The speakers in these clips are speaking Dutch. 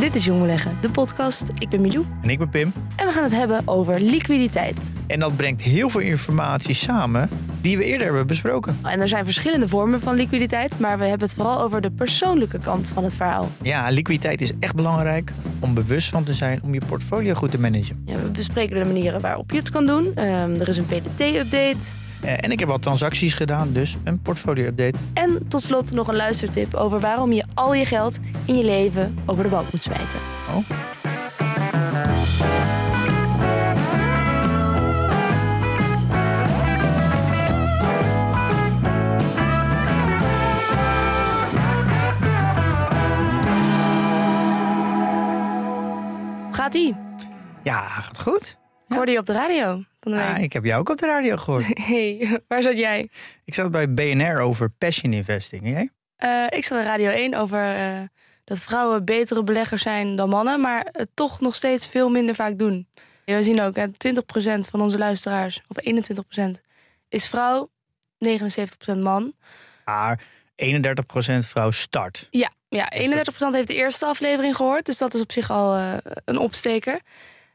Dit is Jong Beleggen, de podcast. Ik ben Milou En ik ben Pim. en we gaan het hebben over liquiditeit. En dat brengt heel veel informatie samen die we eerder hebben besproken. En er zijn verschillende vormen van liquiditeit, maar we hebben het vooral over de persoonlijke kant van het verhaal. Ja, liquiditeit is echt belangrijk om bewust van te zijn om je portfolio goed te managen. Ja, we bespreken de manieren waarop je het kan doen. Ehm, er is een PDT-update. Eh, en ik heb wat transacties gedaan, dus een portfolio-update. En tot slot nog een luistertip over waarom je al je geld in je leven over de balk moet smijten. Oh. Gaat-ie? Ja, gaat goed. Ik hoorde je op de radio van de Ja, week. ik heb jou ook op de radio gehoord. Hey, waar zat jij? ik zat bij BNR over passion investing. Jij? Eh, ik zat bij Radio 1 over eh, dat vrouwen betere beleggers zijn dan mannen, maar het toch nog steeds veel minder vaak doen. We zien ook, hè, 20% van onze luisteraars, of 21%, is vrouw, 79% man. Maar 31% vrouw start. Ja, ja 31% heeft de eerste aflevering gehoord. Dus dat is op zich al eh, een opsteker.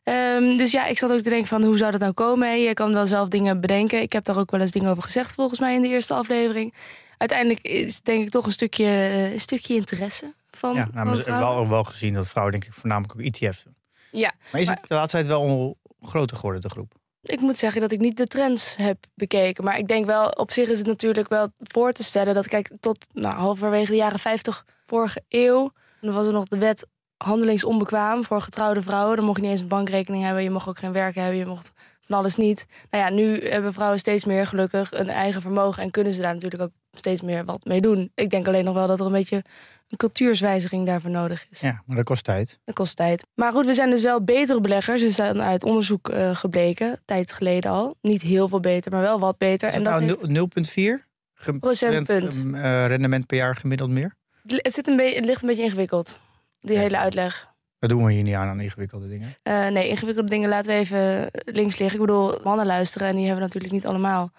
Ehm, dus ja, ik zat ook te denken van hoe zou dat nou komen? Je kan wel zelf dingen bedenken. Ik heb daar ook wel eens dingen over gezegd volgens mij in de eerste aflevering. Uiteindelijk is denk ik toch een stukje, eh, een stukje interesse van, Ja, nou, van vrouwen. wel, wel gezien dat vrouwen denk ik voornamelijk ook ETF's doen. Ja, Maar is het de laatste tijd wel groter geworden, de groep? ik moet zeggen dat ik niet de trends heb bekeken. Maar ik denk wel, op zich is het natuurlijk wel voor te stellen dat, kijk, tot nou, halverwege de jaren 50 vorige eeuw, dan was er nog de wet handelingsonbekwaam voor getrouwde vrouwen. Dan mocht je niet eens een bankrekening hebben, je mocht ook geen werk hebben, je mocht van alles niet. Nou ja, nu hebben vrouwen steeds meer gelukkig een eigen vermogen en kunnen ze daar natuurlijk ook steeds meer wat mee doen. Ik denk alleen nog wel dat er een beetje een cultuurswijziging daarvoor nodig is. Ja, maar dat kost tijd. Dat kost tijd. Maar goed, we zijn dus wel betere beleggers. Is dan uit onderzoek eh, gebleken, tijd geleden al. Niet heel veel beter, maar wel wat beter. En dat nou heeft- 0,4 Gem- Procentpunt. eh, rendement per jaar gemiddeld meer? het, zit een het ligt een beetje ingewikkeld, die hele uitleg. Dat doen we hier niet aan, aan ingewikkelde dingen. Eh, nee, ingewikkelde dingen laten we even links liggen. Ik bedoel, mannen luisteren en die hebben natuurlijk niet allemaal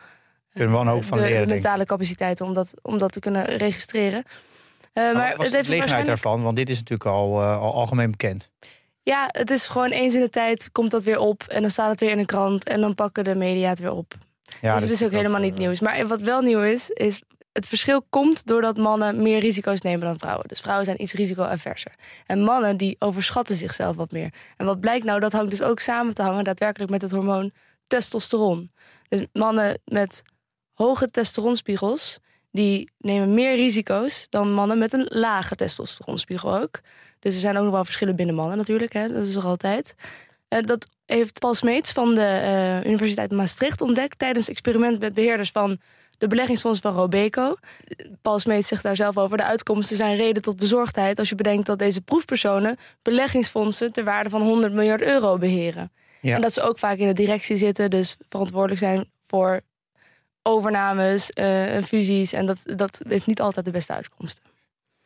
Kunnen we een hoop van de leren, ik. mentale capaciteiten om dat, om dat te kunnen registreren. Eh, Maar maar wat het de heeft gelegenheid waarschijnlijk... daarvan? Want dit is natuurlijk al, eh, al algemeen bekend. Ja, het is gewoon eens in de tijd komt dat weer op. En dan staat het weer in de krant. En dan pakken de media het weer op. Ja, dus het is ook helemaal niet nieuws. Maar wat wel nieuw is, is het verschil komt doordat mannen meer risico's nemen dan vrouwen. Dus vrouwen zijn iets risico-averser. En mannen die overschatten zichzelf wat meer. En wat blijkt nou, dat hangt dus ook samen te hangen daadwerkelijk met het hormoon testosteron. Dus mannen met hoge testosteronspiegels, die nemen meer risico's dan mannen met een lage testosteronspiegel ook. Dus er zijn ook nog wel verschillen binnen mannen natuurlijk, hè? dat is er altijd. Eh, dat heeft Paul Smeets van de eh, Universiteit Maastricht ontdekt tijdens experiment met beheerders van de beleggingsfonds van Robeco. Paul Smeets zegt daar zelf over. De uitkomsten zijn reden tot bezorgdheid als je bedenkt dat deze proefpersonen beleggingsfondsen ter waarde van 100 miljard euro beheren. Ja. En dat ze ook vaak in de directie zitten, dus verantwoordelijk zijn voor overnames eh, en fusies. En dat, dat heeft niet altijd de beste uitkomsten.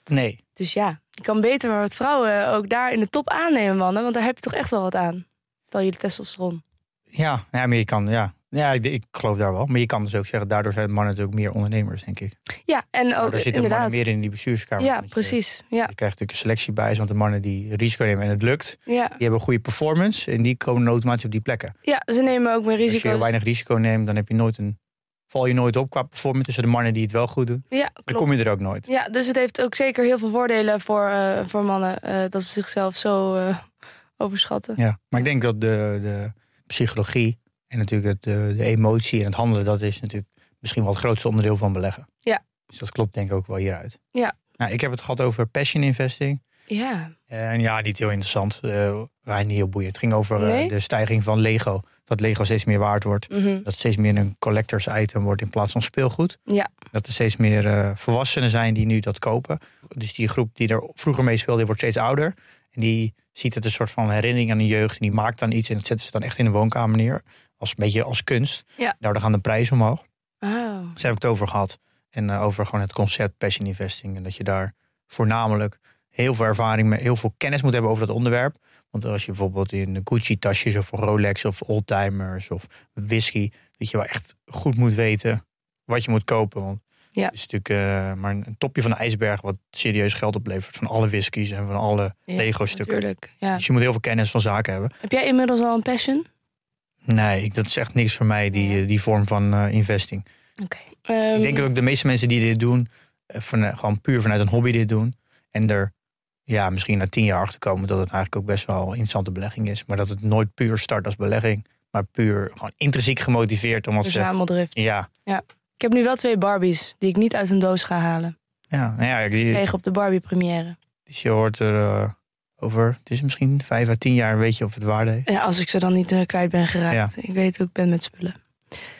Nee. Dus ja, je kan beter maar wat vrouwen ook daar in de top aannemen, mannen. Want daar heb je toch echt wel wat aan. Tel jullie testosteron. Ja, ja, maar je kan, ja. Ja, ik, ik geloof daar wel. Maar je kan dus ook zeggen, daardoor zijn mannen natuurlijk meer ondernemers, denk ik. Ja, en ook daar zitten inderdaad. mannen meer in die bestuurskamer. Ja, je- precies. Ja, Je krijgt natuurlijk een selectie bij, want de mannen die risico nemen en het lukt, ja. die hebben goede performance en die komen automatisch op die plekken. ja, ze nemen ook meer Als je risico's. weinig risico neemt, dan heb je nooit een, val je nooit op qua performance tussen de mannen die het wel goed doen. Ja, Dan klopt. kom je er ook nooit. Ja, dus het heeft ook zeker heel veel voordelen voor, eh, voor mannen. eh, dat ze zichzelf zo eh, overschatten. Ja, maar ik denk dat de, de psychologie en natuurlijk het, de, de emotie en het handelen, dat is natuurlijk misschien wel het grootste onderdeel van beleggen. Ja. Dus dat klopt denk ik ook wel hieruit. Ja. Nou, ik heb het gehad over passion investing. Ja, En ja, niet heel interessant. eh, maar niet heel boeiend. Het ging over eh, de stijging van Lego. dat Lego steeds meer waard wordt. Mhm. Dat het steeds meer een collectors item wordt in plaats van speelgoed. Ja. Dat er steeds meer eh, volwassenen zijn die nu dat kopen. Dus die groep die er vroeger mee speelde, wordt steeds ouder. En die ziet het een soort van herinnering aan de jeugd. En die maakt dan iets en dat zetten ze dan echt in de woonkamer neer. Als een beetje als kunst. Ja. Daardoor gaan de prijzen omhoog. Oh. Dus daar heb ik het over gehad. En eh, over gewoon het concept passion investing. En dat je daar voornamelijk heel veel ervaring met, heel veel kennis moet hebben over dat onderwerp. Want als je bijvoorbeeld in Gucci tasjes of Rolex of oldtimers of whisky, dat je wel echt goed moet weten wat je moet kopen. Want Ja. het is natuurlijk eh, maar een topje van de ijsberg wat serieus geld oplevert van alle whiskies en van alle Ja, Lego stukken. Natuurlijk. Ja. Dus je moet heel veel kennis van zaken hebben. Heb jij inmiddels al een passion? Nee, ik- dat is echt niks voor mij, die, Ja. die vorm van eh, investing. Oké. Ehm, Ik denk ook de meeste mensen die dit doen, eh, van, gewoon puur vanuit een hobby dit doen. En er ja, misschien na tien jaar achter komen dat het eigenlijk ook best wel een interessante belegging is. Maar dat het nooit puur start als belegging. Maar puur gewoon intrinsiek gemotiveerd. Omdat ze, verzameldrift. ja, Ik heb nu wel twee Barbies die ik niet uit een doos ga halen. ja, nou ja, die, Kreeg op de Barbie première. dus je hoort er eh, over, het is misschien vijf à tien jaar, weet je of het waarde heeft. Ja, als ik ze dan niet eh, kwijt ben geraakt. Ik weet hoe ik ben met spullen.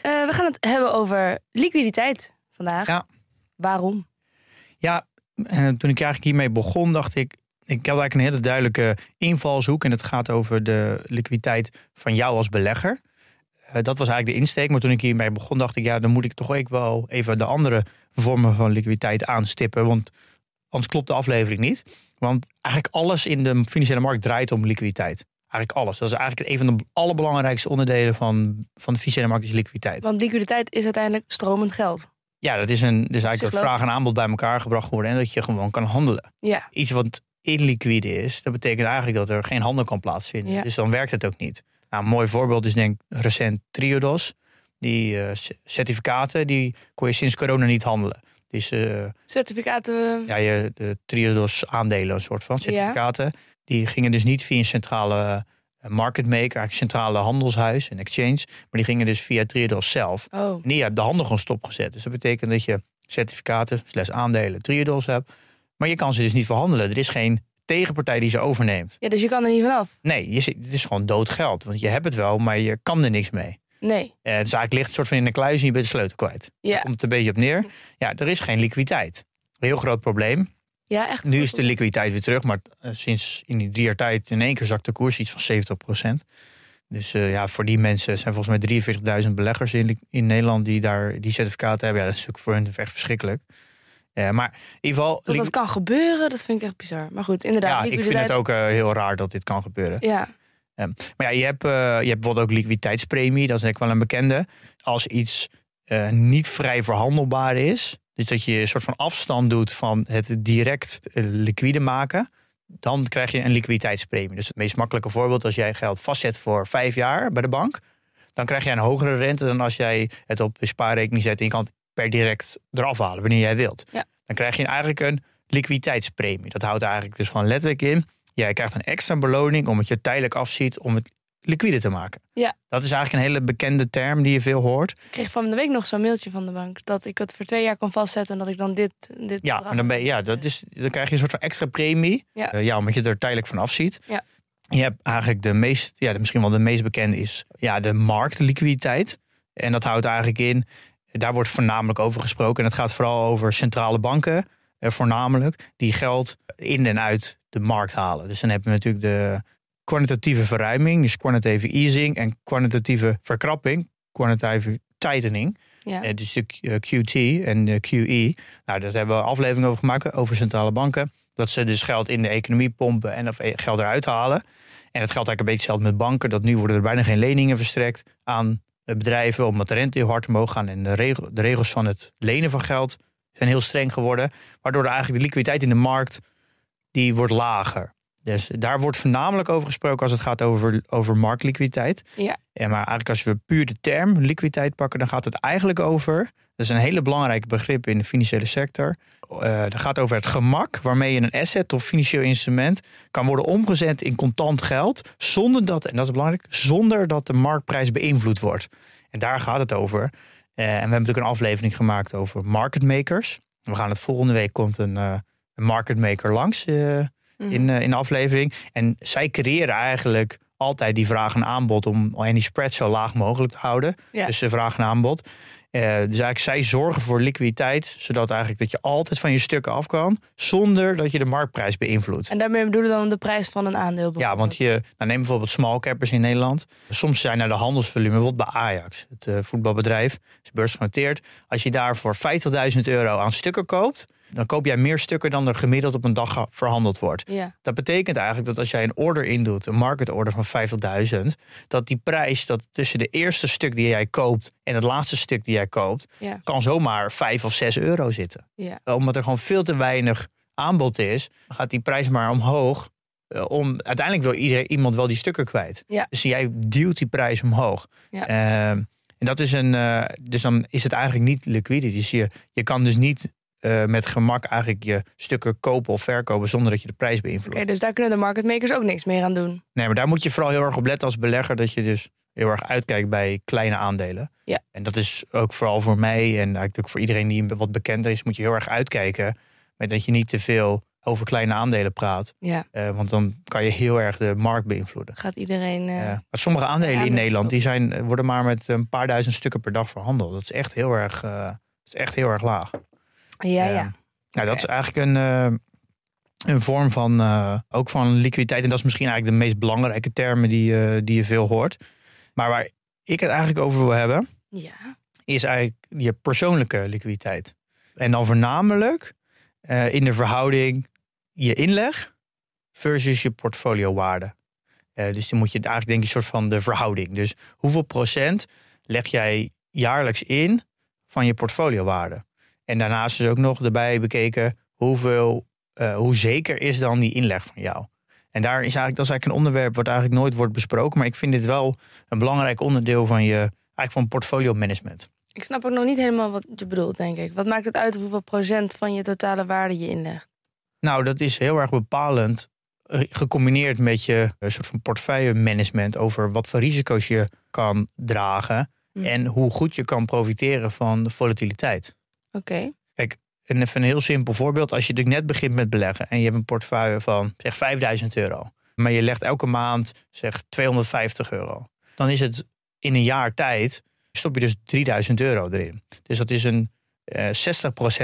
Eh, we gaan het hebben over liquiditeit vandaag. Ja. Waarom? Ja, en toen ik eigenlijk hiermee begon, dacht ik. Ik had eigenlijk een hele duidelijke invalshoek. En het gaat over de liquiditeit van jou als belegger. Eh, dat was eigenlijk de insteek. Maar toen ik hiermee begon, dacht ik, ja, dan moet ik toch ook wel even de andere vormen van liquiditeit aanstippen. Want anders klopt de aflevering niet. Want eigenlijk alles in de financiële markt draait om liquiditeit. Eigenlijk alles. Dat is eigenlijk een van de allerbelangrijkste onderdelen van, van de financiële markt is liquiditeit. Want liquiditeit is uiteindelijk stromend geld. Ja, dat is, een, dus eigenlijk dat vraag en aanbod bij elkaar gebracht worden. En dat je gewoon kan handelen Ja. iets wat illiquide is, dat betekent eigenlijk dat er geen handel kan plaatsvinden. Ja. Dus dan werkt het ook niet. Nou, een mooi voorbeeld is denk ik recent Triodos. Die eh, certificaten, die kon je sinds corona niet handelen. Eh, Certificaten. ja, je, de Triodos aandelen, een soort van certificaten. Die gingen dus niet via een centrale eh, market maker, eigenlijk centrale handelshuis, een exchange. Maar die gingen dus via Triodos zelf. Oh. En die hebben de handel gewoon stopgezet. Dus dat betekent dat je certificaten, slash aandelen, Triodos hebt. Maar je kan ze dus niet verhandelen. Er is geen tegenpartij die ze overneemt. Ja, dus je kan er niet vanaf. Nee, je, het is gewoon dood geld. Want je hebt het wel, maar je kan er niks mee. Nee. Eh, dus eigenlijk ligt het soort van in de kluis en je bent de sleutel kwijt. Daar Ja. komt het een beetje op neer. Ja, er is geen liquiditeit. Een heel groot probleem. Ja, echt. Nu is de liquiditeit weer terug, maar eh, sinds in die drie jaar tijd in één keer zakt de koers iets van 70% Dus eh, ja, voor die mensen zijn volgens mij 43.000 beleggers in, in Nederland die daar die certificaten hebben. Ja, dat is natuurlijk voor hen echt verschrikkelijk. Ja, maar in ieder geval. Dat kan gebeuren, dat vind ik echt bizar. Maar goed, inderdaad. ja, ik vind het ook heel raar dat dit kan gebeuren. Ja. Maar ja, je hebt, eh, je hebt bijvoorbeeld ook liquiditeitspremie. Dat is denk ik wel een bekende. Als iets eh, niet vrij verhandelbaar is. Dus dat je een soort van afstand doet van het direct eh, liquide maken. Dan krijg je een liquiditeitspremie. Dus het meest makkelijke voorbeeld. Als jij geld vastzet voor vijf jaar bij de bank. Dan krijg je een hogere rente dan als jij het op je spaarrekening zet. En je kan het per direct eraf halen wanneer jij wilt. Ja. Dan krijg je eigenlijk een liquiditeitspremie. Dat houdt eigenlijk dus gewoon letterlijk in. Jij krijgt een extra beloning om het je tijdelijk afziet om het liquide te maken. Ja. Dat is eigenlijk een hele bekende term die je veel hoort. Ik kreeg van de week nog zo'n mailtje van de bank. Dat ik het voor twee jaar kon vastzetten en dat ik dan dit. dit Ja, en dan, ben je, ja dat is, dan krijg je een soort van extra premie. Ja. Eh, ja omdat je er tijdelijk van afziet. Ja. Je hebt eigenlijk de meest, ja, de, misschien wel de meest bekende is ja, de marktliquiditeit. En dat houdt eigenlijk in, daar wordt voornamelijk over gesproken. En het gaat vooral over centrale banken, voornamelijk, die geld in en uit de markt halen. Dus dan heb je natuurlijk de kwantitatieve verruiming, dus quantitative easing, en kwantitatieve verkrapping, quantitative tightening. Ja. Eh, dus de Q- eh, QT en de QE. Nou, daar hebben we een aflevering over gemaakt, over centrale banken. Dat ze dus geld in de economie pompen en of eh, geld eruit halen. En dat geldt eigenlijk een beetje hetzelfde met banken. Dat nu worden er bijna geen leningen verstrekt aan eh, bedrijven. Omdat de rente heel hard omhoog gaan. En de, regel, de regels van het lenen van geld zijn heel streng geworden. Waardoor er eigenlijk de liquiditeit in de markt, die wordt lager. Dus daar wordt voornamelijk over gesproken als het gaat over, over marktliquiditeit. Ja. Ja, maar eigenlijk als we puur de term liquiditeit pakken, dan gaat het eigenlijk over. Dat is een hele belangrijke begrip in de financiële sector. Eh dat gaat over het gemak waarmee je een asset of financieel instrument kan worden omgezet in contant geld. Zonder dat, en dat is belangrijk, zonder dat de marktprijs beïnvloed wordt. En daar gaat het over. Eh, en we hebben natuurlijk een aflevering gemaakt over market makers. We gaan het volgende week komt een, eh, een market maker langs. eh, Mhm. in, in de aflevering. En zij creëren eigenlijk altijd die vraag en aanbod om en die spread zo laag mogelijk te houden. Ja. Dus de vraag en aanbod. Eh, dus eigenlijk zij zorgen voor liquiditeit, zodat eigenlijk dat je altijd van je stukken af kan, zonder dat je de marktprijs beïnvloedt. En daarmee bedoelen we dan de prijs van een aandeel. Ja, want je, nou neem bijvoorbeeld small cappers in Nederland. Soms zijn er de handelsvolume, bijvoorbeeld bij Ajax, het eh, voetbalbedrijf, is beursgenoteerd. Als je daar voor 50.000 euro aan stukken koopt, dan koop jij meer stukken dan er gemiddeld op een dag verhandeld wordt. Ja. Dat betekent eigenlijk dat als jij een order indoet, een market order van 50.000, dat die prijs dat tussen de eerste stuk die jij koopt en het laatste stuk die jij koopt, Ja. kan zomaar 5 of 6 euro zitten. Ja. Omdat er gewoon veel te weinig aanbod is, gaat die prijs maar omhoog. eh, Om, uiteindelijk wil iedereen, iemand wel die stukken kwijt. Ja. Dus jij duwt die prijs omhoog. Ja. Ehm, en dat is een. eh, dus dan is het eigenlijk niet liquide. Dus je, je kan dus niet eh, met gemak eigenlijk je stukken kopen of verkopen zonder dat je de prijs beïnvloedt. Oké, dus daar kunnen de market makers ook niks meer aan doen. Nee, maar daar moet je vooral heel erg op letten als belegger. Dat je dus heel erg uitkijkt bij kleine aandelen. Ja. En dat is ook vooral voor mij en eigenlijk ook voor iedereen die wat bekender is, moet je heel erg uitkijken. Met dat je niet te veel over kleine aandelen praat. Ja, Eh, want dan kan je heel erg de markt beïnvloeden. gaat iedereen. eh, Ja. Maar sommige aandelen in aandelen Nederland die zijn, worden maar met een paar duizend stukken per dag verhandeld. Dat is echt heel erg, dat is echt heel erg laag. Ja, Eh, ja. Nou, dat is eigenlijk een, eh, een vorm van, eh, ook van liquiditeit. En dat is misschien eigenlijk de meest belangrijke termen die, eh, die je veel hoort. Maar waar ik het eigenlijk over wil hebben, Ja. is eigenlijk je persoonlijke liquiditeit. En dan voornamelijk eh, in de verhouding je inleg versus je portfoliowaarde. Eh dus die moet je eigenlijk denken, een soort van de verhouding. Dus hoeveel procent leg jij jaarlijks in van je portfoliowaarde? En daarnaast is ook nog erbij bekeken hoeveel, eh, hoe zeker is dan die inleg van jou? En daar is eigenlijk, dat is eigenlijk een onderwerp wat eigenlijk nooit wordt besproken. Maar ik vind dit wel een belangrijk onderdeel van je eigenlijk van portfolio management. Ik snap ook nog niet helemaal wat je bedoelt, denk ik. Wat maakt het uit hoeveel procent van je totale waarde je inlegt? Nou, dat is heel erg bepalend. eh, Gecombineerd met je eh, soort van portefeuille management over wat voor risico's je kan dragen. Hm. En hoe goed je kan profiteren van de volatiliteit. Oké. En even een heel simpel voorbeeld. Als je natuurlijk net begint met beleggen en je hebt een portefeuille van zeg 5000 euro. Maar je legt elke maand zeg 250 euro. Dan is het in een jaar tijd stop je dus 3000 euro erin. Dus dat is een eh 60%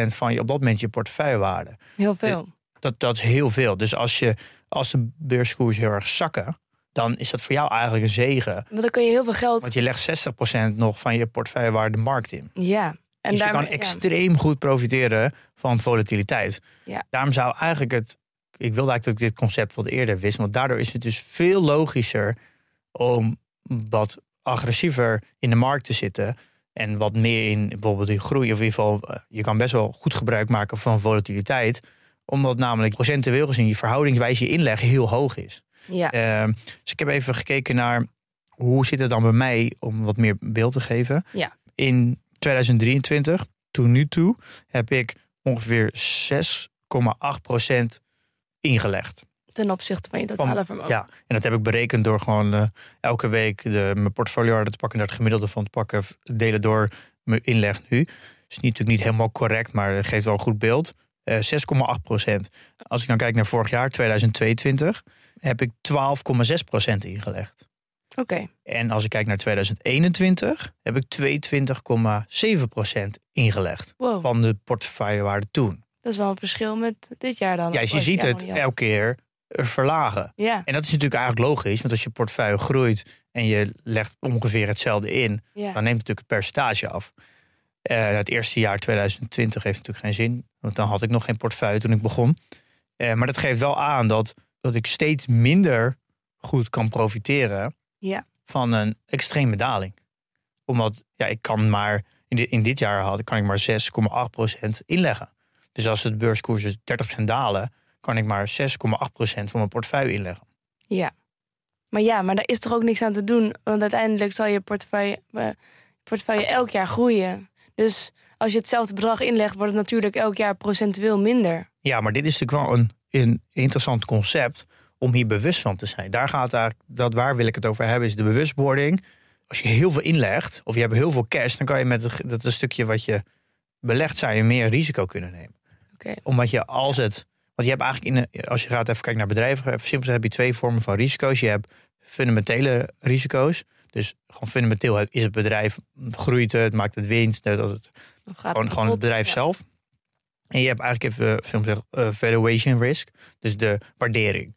van je op dat moment je portefeuillewaarde. Heel veel. Dat, dat is heel veel. Dus als, je, als de beurskoers heel erg zakken, dan is dat voor jou eigenlijk een zegen. Want dan kun je heel veel geld. Want je legt 60% nog van je portefeuillewaarde de markt in. Ja. En dus je kan ja. extreem goed profiteren van volatiliteit. Ja. Daarom zou eigenlijk het. Ik wilde eigenlijk dat ik dit concept wat eerder wist. Want daardoor is het dus veel logischer om wat agressiever in de markt te zitten. En wat meer in bijvoorbeeld in groei. Of in ieder geval, eh, je kan best wel goed gebruik maken van volatiliteit. Omdat namelijk procentueel gezien je verhoudingswijs je inleg heel hoog is. Ja. Ehm, dus ik heb even gekeken naar hoe zit het dan bij mij om wat meer beeld te geven. Ja. In 2023, toen nu toe, heb ik ongeveer 6,8% ingelegd. Ten opzichte van je totale vermogen. Ja, en dat heb ik berekend door gewoon eh, elke week de, mijn portfolio te pakken, naar het gemiddelde van te pakken, delen door mijn inleg nu. is niet, natuurlijk niet helemaal correct, maar het geeft wel een goed beeld. Eh 6,8% Als ik dan kijk naar vorig jaar, 2022, heb ik 12,6% ingelegd. Oké. En als ik kijk naar 2021, heb ik 22,7% ingelegd Wow. van de portefeuillewaarde toen. Dat is wel een verschil met dit jaar dan. Ja, dus je ziet het elke keer eh, verlagen. Ja. En dat is natuurlijk eigenlijk logisch, want als je portefeuille groeit en je legt ongeveer hetzelfde in, ja. dan neemt natuurlijk het percentage af. Eh, het eerste jaar 2020 heeft natuurlijk geen zin, want dan had ik nog geen portefeuille toen ik begon. Eh, maar dat geeft wel aan dat, dat ik steeds minder goed kan profiteren Ja. van een extreme daling. Omdat ja, ik kan maar, in dit, in dit jaar had, kan ik maar 6,8% inleggen. Dus als de beurskoersen 30% dalen, kan ik maar 6,8% van mijn portefeuille inleggen. Ja. Maar ja, maar daar is toch ook niks aan te doen. Want uiteindelijk zal je portefeuille, eh, portefeuille elk jaar groeien. Dus als je hetzelfde bedrag inlegt, wordt het natuurlijk elk jaar procentueel minder. Ja, maar dit is natuurlijk wel een, een interessant concept om hier bewust van te zijn. Daar gaat eigenlijk, dat waar wil ik het over hebben, is de bewustwording. Als je heel veel inlegt, of je hebt heel veel cash, dan kan je met het, dat stukje wat je belegt, zou je meer risico kunnen nemen. Omdat je als het, want je hebt eigenlijk, in een, als je gaat even kijken naar bedrijven, even simpel heb je twee vormen van risico's. Je hebt fundamentele risico's. Dus gewoon fundamenteel is het bedrijf, groeit het, maakt het winst. Dat het, gewoon, gewoon het bedrijf zelf. En je hebt eigenlijk even, uh, valuation risk. Dus de waardering.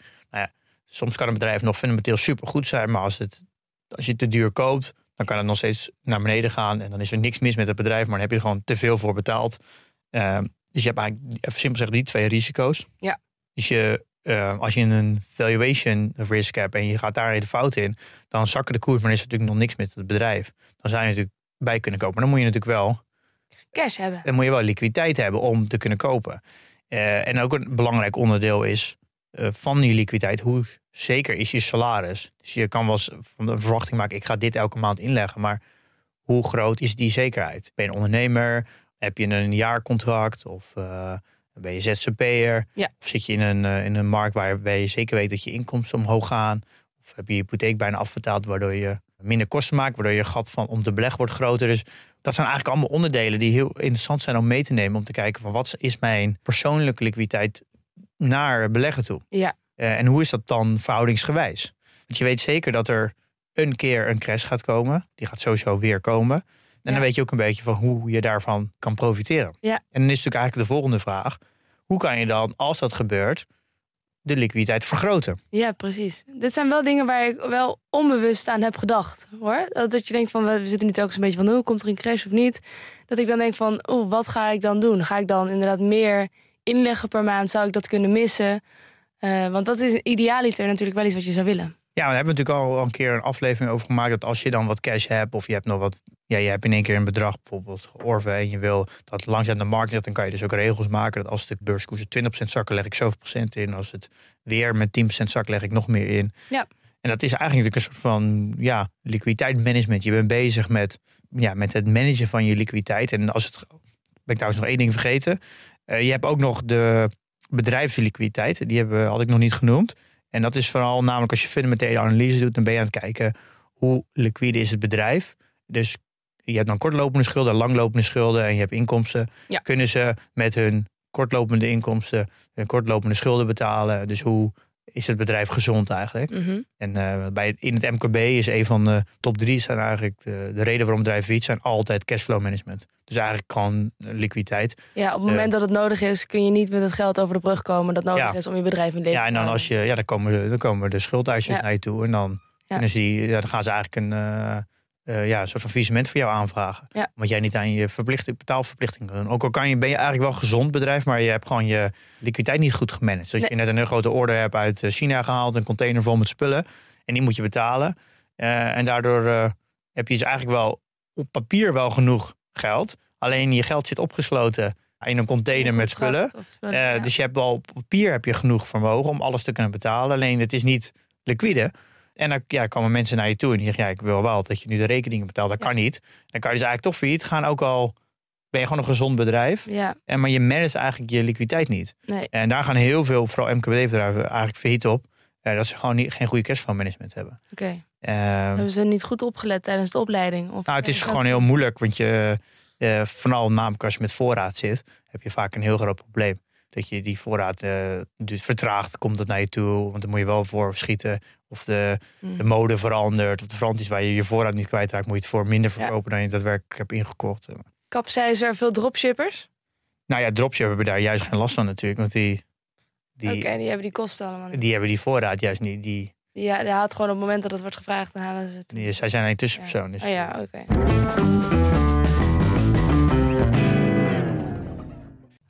Soms kan een bedrijf nog fundamenteel supergoed zijn, maar als, het, als je het te duur koopt, dan kan het nog steeds naar beneden gaan. En dan is er niks mis met het bedrijf, maar dan heb je er gewoon te veel voor betaald. Uh, dus je hebt eigenlijk, even simpel zeggen, die twee risico's. Ja. Dus je, uh, als je een valuation risk hebt en je gaat daar de fout in, dan zakken de koers, maar is er natuurlijk nog niks met het bedrijf. Dan zou je natuurlijk bij kunnen kopen. Maar dan moet je natuurlijk wel cash hebben. Dan moet je wel liquiditeit hebben om te kunnen kopen. Uh, en ook een belangrijk onderdeel is van die liquiditeit, hoe zeker is je salaris? Dus je kan wel eens van de verwachting maken, ik ga dit elke maand inleggen, maar hoe groot is die zekerheid? Ben je een ondernemer? Heb je een jaarcontract? Of uh, ben je ZZP'er? Ja. Of zit je in een, in een markt waarbij je zeker weet dat je inkomsten omhoog gaan? Of heb je je hypotheek bijna afbetaald, waardoor je minder kosten maakt, waardoor je gat van om te beleggen wordt groter. Dus dat zijn eigenlijk allemaal onderdelen die heel interessant zijn om mee te nemen. Om te kijken van wat is mijn persoonlijke liquiditeit naar beleggen toe. Ja. Uh, en hoe is dat dan verhoudingsgewijs? Want je weet zeker dat er een keer een crash gaat komen. Die gaat sowieso weer komen. En ja. dan weet je ook een beetje van hoe je daarvan kan profiteren. Ja. En dan is natuurlijk eigenlijk de volgende vraag. Hoe kan je dan, als dat gebeurt, de liquiditeit vergroten. Ja, precies. Dit zijn wel dingen waar ik wel onbewust aan heb gedacht. hoor. Dat je denkt van, we zitten nu telkens een beetje van, hoe komt er een crash of niet? Dat ik dan denk van, oeh, wat ga ik dan doen? Ga ik dan inderdaad meer inleggen per maand? Zou ik dat kunnen missen? Uh, want dat is idealiter natuurlijk wel iets wat je zou willen. Ja, we hebben natuurlijk al een keer een aflevering over gemaakt dat als je dan wat cash hebt of je hebt nog wat, ja, je hebt in één keer een bedrag bijvoorbeeld georven en je wil dat langzaam de markt gaat, dan kan je dus ook regels maken dat als de beurskoersen 20% zakken, leg ik zoveel procent in. Als het weer met 10% zak, leg ik nog meer in. Ja. En dat is eigenlijk een soort van ja, liquiditeitsmanagement. Je bent bezig met, ja, met het managen van je liquiditeit. En als het, ben ik trouwens nog één ding vergeten. Uh, je hebt ook nog de bedrijfsliquiditeit. Die hebben, had ik nog niet genoemd. En dat is vooral namelijk als je fundamentele analyse doet, dan ben je aan het kijken hoe liquide is het bedrijf. Dus je hebt dan kortlopende schulden, langlopende schulden en je hebt inkomsten. Ja. Kunnen ze met hun kortlopende inkomsten hun kortlopende schulden betalen? Dus hoe is het bedrijf gezond eigenlijk? Mm -hmm. En uh, bij, in het MKB is een van de top drie zijn eigenlijk de, de reden waarom bedrijven failliet zijn altijd cashflow management. Dus eigenlijk gewoon liquiditeit. Ja, op het moment uh, dat het nodig is, kun je niet met het geld over de brug komen dat nodig ja. is om je bedrijf in leven Ja, en dan als je, ja, dan komen, dan komen de schuldeisers Ja. naar je toe en dan, kunnen ze die, ja, dan gaan ze eigenlijk een, uh, uh, ja, een soort van faillissement voor jou aanvragen. Ja. Want jij niet aan je verplichting, betaalverplichting kan doen. Ook al kan je, ben je eigenlijk wel een gezond bedrijf, maar je hebt gewoon je liquiditeit niet goed gemanaged. Dus Nee. je net een heel grote order hebt uit eh, China gehaald, een container vol met spullen. En die moet je betalen. Eh, en daardoor eh, heb je dus eigenlijk wel op papier wel genoeg geld. Alleen je geld zit opgesloten in een container met spullen. Eh, ja. Dus je hebt wel op papier heb je genoeg vermogen om alles te kunnen betalen. Alleen het is niet liquide. En dan ja, komen mensen naar je toe en die zeggen: ja, ik wil wel dat je nu de rekeningen betaalt. Dat Ja. kan niet. Dan kan je dus eigenlijk toch failliet gaan. Ook al ben je gewoon een gezond bedrijf. Ja, En, maar je managt eigenlijk je liquiditeit niet. nee. En daar gaan heel veel, vooral MKB-bedrijven, eigenlijk failliet op. eh, dat ze gewoon niet, geen goede cashflow management hebben. Oké. Ehm, Hebben ze niet goed opgelet tijdens de opleiding? Of nou, het is Ja, gewoon heel moeilijk, want je, eh, vooral namelijk als je met voorraad zit, heb je vaak een heel groot probleem. Dat je die voorraad eh, dus vertraagt, komt het naar je toe, want dan moet je wel voor schieten. Of de, Mm. de mode verandert, of de verandert is waar je je voorraad niet kwijtraakt, moet je het voor minder verkopen dan je daadwerkelijk hebt ingekocht. Kapseizen veel dropshippers? Nou ja, dropship hebben daar juist geen last van natuurlijk, want die, die, Oké, die hebben die kosten allemaal niet. die hebben die voorraad juist niet. Die, Ja, die haalt gewoon op het moment dat het wordt gevraagd, dan halen ze het. die, zij zijn een tussenpersoon. Dus, Oh ja, oké.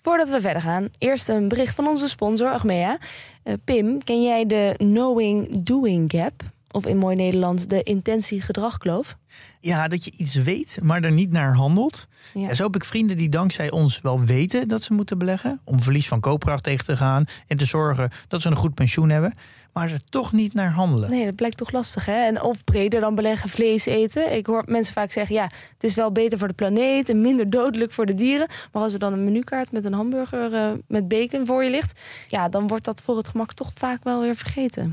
Voordat we verder gaan, eerst een bericht van onze sponsor Achmea. Eh, Pim, ken jij de knowing-doing gap? Of in mooi Nederlands de intentie-gedragkloof? Ja, dat je iets weet, maar er niet naar handelt. Ja. En zo heb ik vrienden die dankzij ons wel weten dat ze moeten beleggen. Om verlies van koopkracht tegen te gaan. En te zorgen dat ze een goed pensioen hebben. Maar er toch niet naar handelen. Nee, dat blijkt toch lastig, hè? En of breder dan beleggen, vlees eten. Ik hoor mensen vaak zeggen, ja, het is wel beter voor de planeet... en minder dodelijk voor de dieren. Maar als er dan een menukaart met een hamburger eh, met bacon voor je ligt... ja, dan wordt dat voor het gemak toch vaak wel weer vergeten.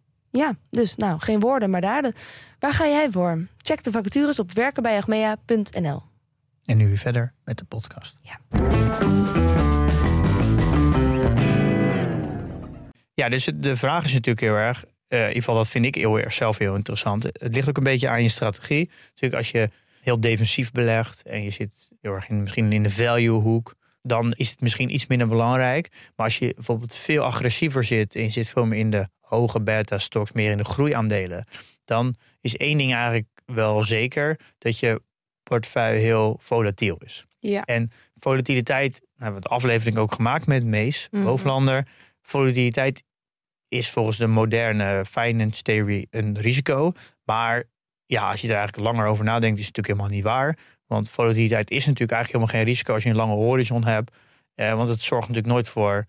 Ja, dus nou, geen woorden, maar daden. Waar ga jij voor? Check de vacatures op werkenbijagmea.nl. En nu weer verder met de podcast. Ja. Ja, dus de vraag is natuurlijk heel erg, uh, in ieder geval dat vind ik heel erg zelf heel interessant. Het ligt ook een beetje aan je strategie. Natuurlijk als je heel defensief belegt en je zit heel erg in, misschien in de value hoek, dan is het misschien iets minder belangrijk. Maar als je bijvoorbeeld veel agressiever zit en je zit veel meer in de hoge beta-stocks, meer in de groeiaandelen, dan is één ding eigenlijk wel zeker, dat je portefeuille heel volatiel is. Ja. En volatiliteit, nou, we hebben de aflevering ook gemaakt met Mees, Mhm. Hoofdlander. Volatiliteit is volgens de moderne finance theory een risico. Maar ja, als je er eigenlijk langer over nadenkt, is het natuurlijk helemaal niet waar. Want volatiliteit is natuurlijk eigenlijk helemaal geen risico als je een lange horizon hebt. Eh, want het zorgt natuurlijk nooit voor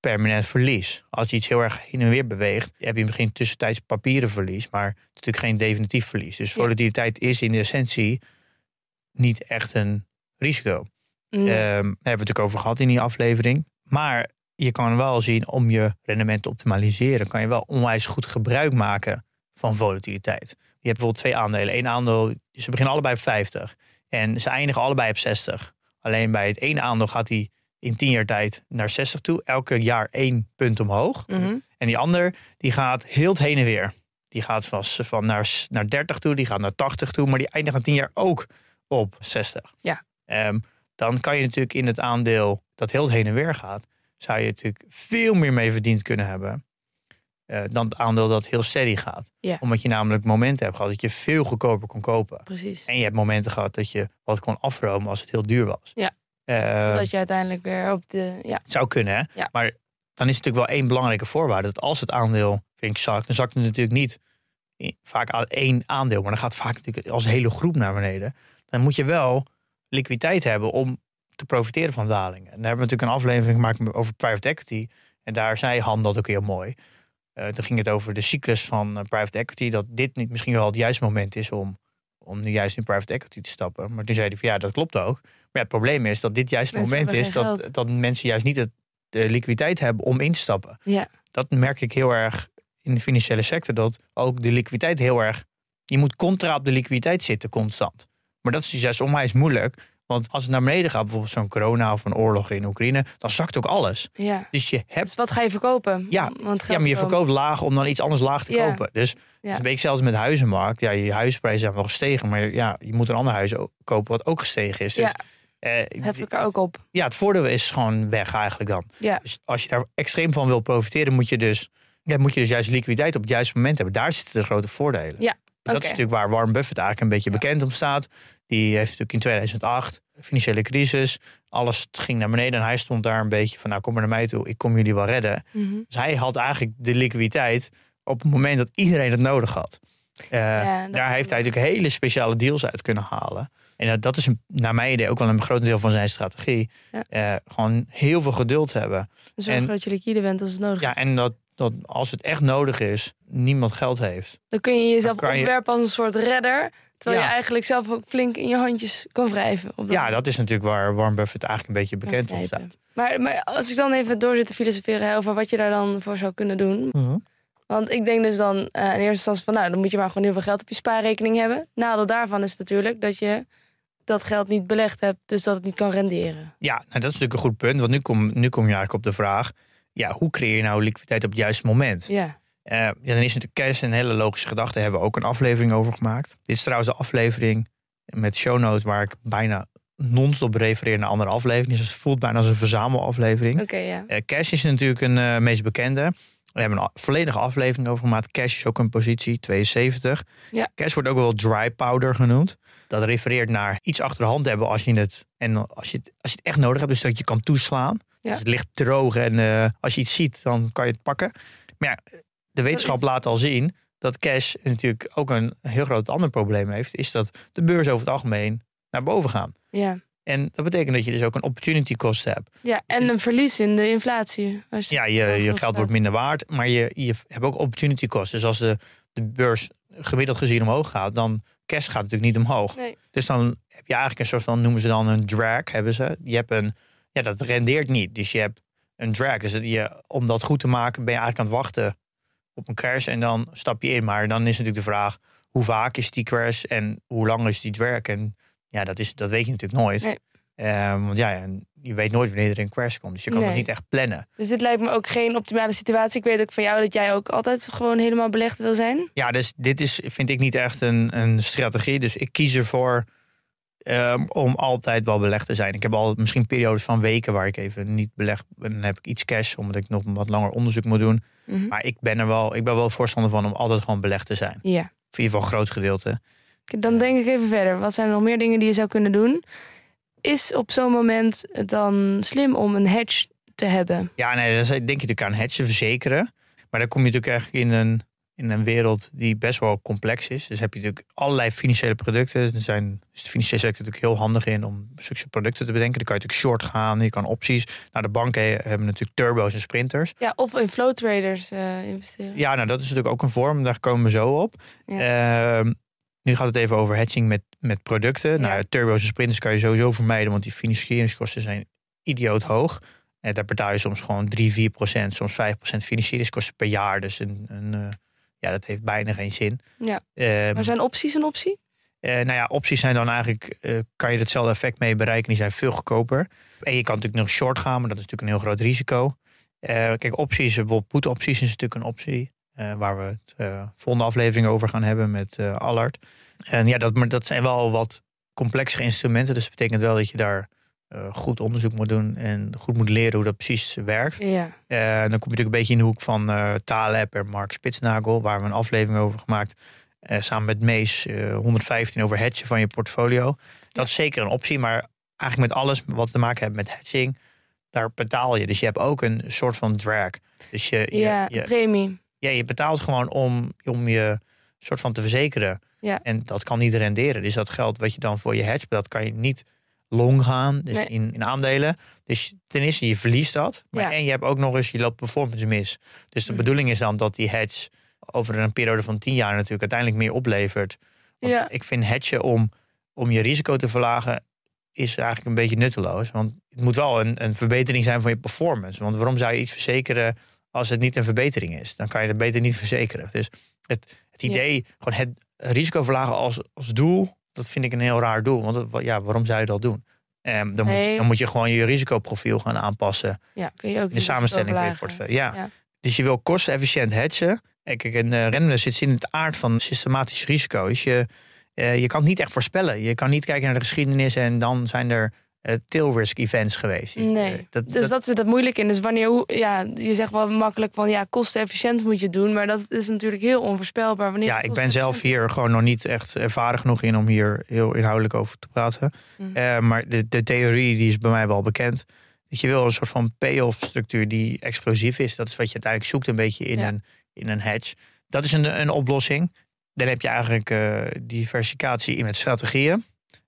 permanent verlies. Als je iets heel erg heen en weer beweegt, heb je misschien tussentijds papieren verlies, maar het is natuurlijk geen definitief verlies. Dus volatiliteit is in de essentie niet echt een risico. Nee. Ehm, daar hebben we het natuurlijk over gehad in die aflevering. Maar je kan wel zien om je rendement te optimaliseren, kan je wel onwijs goed gebruik maken van volatiliteit. Je hebt bijvoorbeeld twee aandelen. Eén aandeel, ze beginnen allebei op 50 en ze eindigen allebei op 60. Alleen bij het ene aandeel gaat hij in 10 jaar tijd naar 60 toe, elke jaar één punt omhoog. Mhm. En die ander, die gaat heel het heen en weer. Die gaat van, van naar, naar 30 toe, die gaat naar 80 toe, maar die eindigt na 10 jaar ook op 60. Ja. Ehm, dan kan je natuurlijk in het aandeel dat heel het heen en weer gaat, zou je natuurlijk veel meer mee verdiend kunnen hebben. Eh, dan het aandeel dat heel steady gaat. Ja. Omdat je namelijk momenten hebt gehad dat je veel goedkoper kon kopen. Precies. En je hebt momenten gehad dat je wat kon afromen als het heel duur was. Ja. Eh, Zodat je uiteindelijk weer op de. Ja, het zou kunnen, hè? Ja. Maar dan is natuurlijk wel één belangrijke voorwaarde. Dat als het aandeel, vind ik, zakt, dan zakt het natuurlijk niet vaak één aandeel. Maar dan gaat vaak natuurlijk als hele groep naar beneden. Dan moet je wel liquiditeit hebben om te profiteren van dalingen. En daar hebben we natuurlijk een aflevering gemaakt over private equity. En daar zei Han dat ook heel mooi. Eh dan ging het over de cyclus van eh, private equity. Dat dit niet misschien wel het juiste moment is om, om nu juist in private equity te stappen. Maar toen zei hij van ja, dat klopt ook. Maar ja, het probleem is dat dit juist het moment is dat, dat mensen juist niet het, de liquiditeit hebben om in te stappen. ja. Dat merk ik heel erg in de financiële sector. Dat ook de liquiditeit heel erg. Je moet contra op de liquiditeit zitten constant. Maar dat is dus juist onwijs moeilijk. Want als het naar beneden gaat, bijvoorbeeld zo'n corona of een oorlog in Oekraïne, dan zakt ook alles. ja. Dus je hebt Dus wat ga je verkopen? Ja, Want ja, maar je komen. verkoopt laag om dan iets anders laag te Ja. kopen. Dus Ja. is een beetje zelfs met de huizenmarkt. Ja, je huisprijzen zijn wel gestegen, maar ja, je moet een ander huis kopen wat ook gestegen is. Dus, Ja, eh, het elkaar ook op. ja, het voordeel is gewoon weg eigenlijk dan. Ja. Dus als je daar extreem van wil profiteren, moet je dus, ja, moet je dus juist liquiditeit op het juiste moment hebben. Daar zitten de grote voordelen. Ja, dat is natuurlijk waar Warren Buffett eigenlijk een beetje bekend om staat. Die heeft natuurlijk in 2008, financiële crisis, alles ging naar beneden. En hij stond daar een beetje van, nou kom maar naar mij toe, ik kom jullie wel redden. Mhm. Dus hij had eigenlijk de liquiditeit op het moment dat iedereen het nodig had. Eh, Ja, daar heeft hij natuurlijk hele speciale deals uit kunnen halen. En dat- dat is een- naar mijn idee ook wel een groot deel van zijn strategie. Ja. Eh, gewoon heel veel geduld hebben. Zorgen En- dat je liquide bent als het nodig is. Ja, en dat, dat als het echt nodig is, niemand geld heeft. Dan kun je jezelf je- opwerpen als een soort redder. Terwijl Ja. je eigenlijk zelf ook flink in je handjes kan wrijven. Op Ja, dat is natuurlijk waar Warren Buffett eigenlijk een beetje bekend om staat. Maar, maar als ik dan even door zit te filosoferen over wat je daar dan voor zou kunnen doen. Mhm. Want ik denk dus dan eh, in eerste instantie van nou, dan moet je maar gewoon heel veel geld op je spaarrekening hebben. Nadeel daarvan is natuurlijk dat je dat geld niet belegd hebt, dus dat het niet kan renderen. Ja, nou, dat is natuurlijk een goed punt. Want nu kom, nu kom je eigenlijk op de vraag... Ja, hoe creëer je nou liquiditeit op het juiste moment? Ja, Eh, ja, dan is natuurlijk cash een hele logische gedachte. Daar hebben we ook een aflevering over gemaakt. Dit is trouwens de aflevering met show notes... waar ik bijna non-stop refereer naar andere afleveringen. Dus het voelt bijna als een verzamelaflevering. ja. Eh, cash is natuurlijk een eh, meest bekende. We hebben een volledige aflevering over gemaakt. Cash is ook een positie, 72. Ja. Cash wordt ook wel dry powder genoemd. Dat refereert naar iets achter de hand hebben als je het, en als je het, als je het echt nodig hebt. Dus dat je kan toeslaan. Ja. Dus het ligt droog en eh, als je iets ziet, dan kan je het pakken. Maar ja, de wetenschap laat al zien dat cash natuurlijk ook een heel groot ander probleem heeft. Is dat de beurs over het algemeen naar boven gaan. ja. En dat betekent dat je dus ook een opportunity cost hebt. Ja, en een verlies in de inflatie. Als ja, je, je geld wordt minder waard, maar je, je hebt ook opportunity cost. Dus als de, de beurs gemiddeld gezien omhoog gaat, dan cash gaat natuurlijk niet omhoog. Nee. Dus dan heb je eigenlijk een soort van, noemen ze dan een drag, hebben ze. Je hebt een, ja, dat rendeert niet. Dus je hebt een drag. Dus je, om dat goed te maken ben je eigenlijk aan het wachten op een crash en dan stap je in. Maar dan is natuurlijk de vraag, hoe vaak is die crash en hoe lang is die drag? En ja, dat, is, dat weet je natuurlijk nooit. Nee. Um, want ja, je weet nooit wanneer er een crash komt. Dus je kan nee. dat niet echt plannen. Dus dit lijkt me ook geen optimale situatie. Ik weet ook van jou dat jij ook altijd gewoon helemaal belegd wil zijn. Ja, dus dit is, vind ik niet echt een, een strategie. Dus ik kies ervoor um, om altijd wel belegd te zijn. Ik heb al misschien periodes van weken waar ik even niet belegd ben. Dan heb ik iets cash, omdat ik nog wat langer onderzoek moet doen. Mm -hmm. Maar ik ben er wel, ik ben wel voorstander van om altijd gewoon belegd te zijn. Ja. Of in ieder geval een groot gedeelte. Dan denk ik even verder. Wat zijn er nog meer dingen die je zou kunnen doen? Is op zo'n moment dan slim om een hedge te hebben? Ja, nee, dan denk je natuurlijk aan hedge verzekeren. Maar dan kom je natuurlijk eigenlijk in een, in een wereld die best wel complex is. Dus heb je natuurlijk allerlei financiële producten. Er zijn, is de financiële sector natuurlijk heel handig in om zulke producten te bedenken. Dan kan je natuurlijk short gaan, je kan opties. Nou, de banken hebben natuurlijk turbo's en sprinters. Ja, of in flow traders uh, investeren. Ja, nou dat is natuurlijk ook een vorm. Daar komen we zo op. Ja. Uh, nu gaat het even over hedging met, met producten. Ja. Nou, turbo's en sprinters kan je sowieso vermijden, want die financieringskosten zijn idioot hoog. En daar betaal je soms gewoon 3, 4 procent, soms 5 procent financieringskosten per jaar. Dus een, een, uh, ja, dat heeft bijna geen zin. Ja. Um, maar zijn opties een optie? Uh, nou ja, opties zijn dan eigenlijk, uh, kan je hetzelfde effect mee bereiken. Die zijn veel goedkoper. En je kan natuurlijk nog short gaan, maar dat is natuurlijk een heel groot risico. kijk, opties, bijvoorbeeld put-opties is natuurlijk een optie. Waar we het volgende aflevering over gaan hebben met Allard. En ja, dat, maar dat zijn wel wat complexere instrumenten. Dus dat betekent wel dat je daar goed onderzoek moet doen en goed moet leren hoe dat precies werkt. Ja. dan kom je natuurlijk een beetje in de hoek van Taleb en Mark Spitsnagel, waar we een aflevering over gemaakt. samen met Mees 115 over hedgen van je portfolio. Dat ja. is zeker een optie, maar eigenlijk met alles wat te maken heeft met hedging, daar betaal je. Dus je hebt ook een soort van drag. Dus je, ja, je, je premie ja, je betaalt gewoon om, om je soort van te verzekeren. Ja. En dat kan niet renderen. Dus dat geld wat je dan voor je hedge, dat kan je niet long gaan, dus Nee. in, in aandelen. Dus ten eerste, je verliest dat. Maar Ja. en je hebt ook nog eens, je loopt performance mis. Dus de Mhm. bedoeling is dan dat die hedge over een periode van tien jaar natuurlijk uiteindelijk meer oplevert. Want Ja. ik vind hedgen om, om je risico te verlagen, is eigenlijk een beetje nutteloos. Want het moet wel een, een verbetering zijn van je performance. Want waarom zou je iets verzekeren als het niet een verbetering is? Dan kan je het beter niet verzekeren. Dus het, het Ja. idee, gewoon het risico verlagen als, als doel, dat vind ik een heel raar doel. Want het- ja, waarom zou je dat doen? Ehm, dan, Nee. moet, dan moet je gewoon je risicoprofiel gaan aanpassen. Ja, kun je ook In de samenstelling van je portefeuille. Ja. Ja. Dus je wil kostenefficiënt hedgen. En Kijk, een uh, render zit in het aard van systematisch risico. Dus je, eh, je kan het niet echt voorspellen. Je kan niet kijken naar de geschiedenis en dan zijn er eh, tail risk events geweest. Dus, Nee. eh, dat, Dus dat- dat zit het moeilijk in. Dus wanneer, ja, je zegt wel makkelijk van ja, kostenefficiënt moet je doen. Maar dat is natuurlijk heel onvoorspelbaar. Wanneer ja, ik ben zelf hier gewoon nog niet echt ervaren genoeg in om hier heel inhoudelijk over te praten. Mhm. Eh, maar de, de theorie die is bij mij wel bekend. Dat je wil een soort van payoff structuur die explosief is. Dat is wat je uiteindelijk zoekt een beetje in, Ja. een, in een hedge. Dat is een, een oplossing. Dan heb je eigenlijk diversificatie in met strategieën.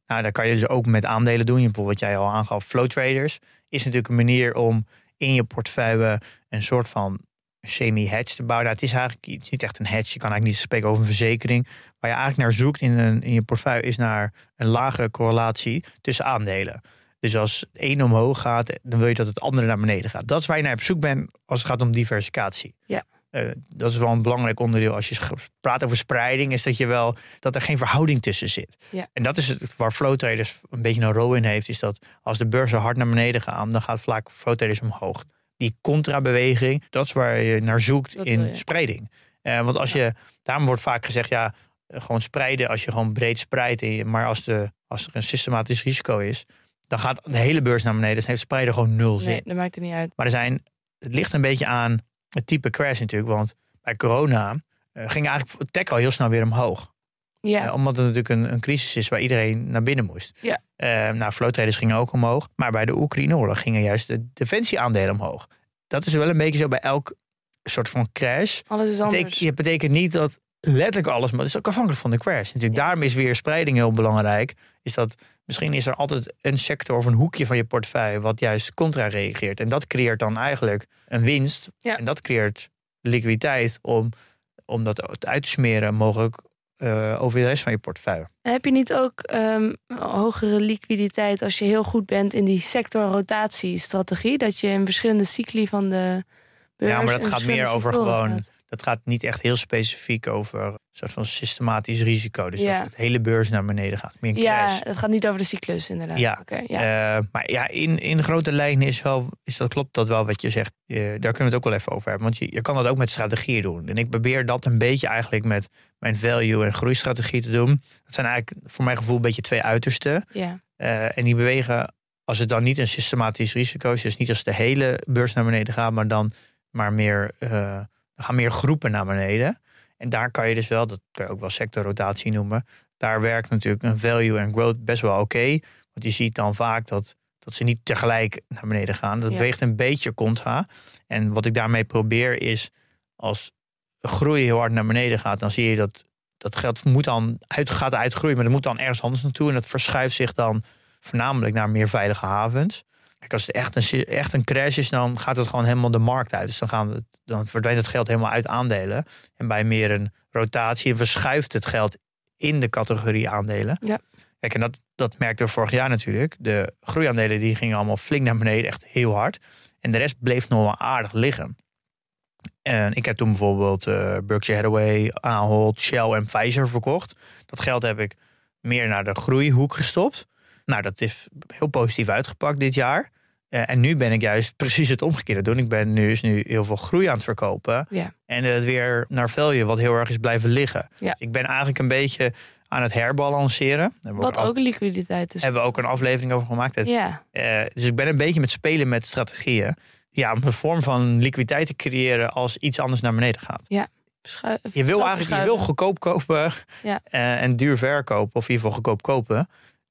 Nou, daar kan je dus ook met aandelen doen. Je bijvoorbeeld wat jij al aangaf, flow traders. Is natuurlijk een manier om in je portefeuille een soort van semi-hedge te bouwen. Nou, het is eigenlijk het niet echt een hedge. Je kan eigenlijk niet spreken over een verzekering. Waar je eigenlijk naar zoekt in, een, in je portefeuille is naar een lage correlatie tussen aandelen. Dus als een omhoog gaat, dan wil je dat het andere naar beneden gaat. Dat is waar je naar op zoek bent als het gaat om diversificatie. Ja. Eh, dat is wel een belangrijk onderdeel. Als je praat over spreiding, is dat je wel dat er geen verhouding tussen zit. Ja. En dat is het waar flow traders een beetje een rol in heeft. Is dat als de beurzen hard naar beneden gaan, dan gaat vaak flow traders omhoog. Die contrabeweging, dat is waar je naar zoekt Dat in spreiding. Eh, want als je, daarom wordt vaak gezegd, ja, eh, gewoon spreiden als je gewoon breed spreidt. Maar als, de, als er een systematisch risico is, dan gaat de hele beurs naar beneden. Dus heeft spreiden gewoon nul zin. Nee, dat maakt het niet uit. Maar er zijn, het ligt een beetje aan het type crash natuurlijk. Want bij corona eh, ging eigenlijk tech al heel snel weer omhoog. Ja, Eh, omdat het natuurlijk een, een crisis is waar iedereen naar binnen moest. Ja. Eh, nou, flow traders gingen ook omhoog. Maar bij de Oekraïne-oorlog gingen juist de defensieaandelen omhoog. Dat is wel een beetje zo bij elk soort van crash. alles is anders. het betekent niet dat letterlijk alles, maar het is ook afhankelijk van de crash. Natuurlijk, daarom is weer spreiding heel belangrijk. Is dat misschien is er altijd een sector of een hoekje van je portefeuille wat juist contra reageert. En dat creëert dan eigenlijk een winst. En dat creëert liquiditeit om, om dat uit te smeren mogelijk uh, over de rest van je portefeuille. heb je niet ook um, hogere liquiditeit als je heel goed bent in die sectorrotatiestrategie? Dat je in verschillende cycli van de beurs. Ja, maar dat gaat meer over gewoon dat gaat niet echt heel specifiek over een soort van systematisch risico. Dus als het hele beurs naar beneden gaat. Meer een ja, het gaat niet over de cyclus inderdaad. Ja, ja. Uh, maar ja, in, in grote lijnen is, wel, is dat, klopt dat wel wat je zegt. daar kunnen we het ook wel even over hebben. Want je, je kan dat ook met strategieën doen. En ik probeer dat een beetje eigenlijk met mijn value- en groeistrategie te doen. Dat zijn eigenlijk voor mijn gevoel een beetje twee uitersten. Ja. Uh, en die bewegen, als het dan niet een systematisch risico is, dus niet als de hele beurs naar beneden gaat, maar dan maar meer... Gaan meer groepen naar beneden. En daar kan je dus wel, dat kan je ook wel sectorrotatie noemen. Daar werkt natuurlijk een value en growth best wel oké. want je ziet dan vaak dat, dat ze niet tegelijk naar beneden gaan. Dat weegt een beetje contra. En wat ik daarmee probeer is, als groei heel hard naar beneden gaat, dan zie je dat dat geld moet dan uit, gaat uitgroeien, maar dat moet dan ergens anders naartoe. En dat verschuift zich dan voornamelijk naar meer veilige havens. Kijk, als het echt een, echt een crash is, dan gaat het gewoon helemaal de markt uit. Dus dan, gaan we, dan verdwijnt het geld helemaal uit aandelen. En bij meer een rotatie verschuift het geld in de categorie aandelen. Ja. Kijk, en dat, dat merkte we vorig jaar natuurlijk. De groeiaandelen die gingen allemaal flink naar beneden, echt heel hard. En de rest bleef nog wel aardig liggen. En ik heb toen bijvoorbeeld uh, Berkshire Hathaway, Ahold, Shell en Pfizer verkocht. Dat geld heb ik meer naar de groeihoek gestopt. Nou, dat is heel positief uitgepakt dit jaar. Uh, en nu ben ik juist precies het omgekeerde doen. Ik ben nu, is nu heel veel groei aan het verkopen. Ja. En het weer naar value, wat heel erg is blijven liggen. Ja. Dus ik ben eigenlijk een beetje aan het herbalanceren. Wat ook, ook liquiditeit is. Hebben we ook een aflevering over gemaakt. Het, ja. Uh, dus ik ben een beetje met spelen met strategieën. Ja, om een vorm van liquiditeit te creëren als iets anders naar beneden gaat. Ja. je wil eigenlijk je wil goedkoop kopen ja. uh, en duur verkopen. Of in ieder geval goedkoop kopen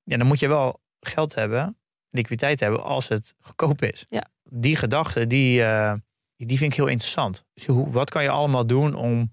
ja, dan moet je wel geld hebben, liquiditeit hebben, als het goedkoop is. Ja. Die gedachte, die, uh, die vind ik heel interessant. Dus hoe, wat kan je allemaal doen om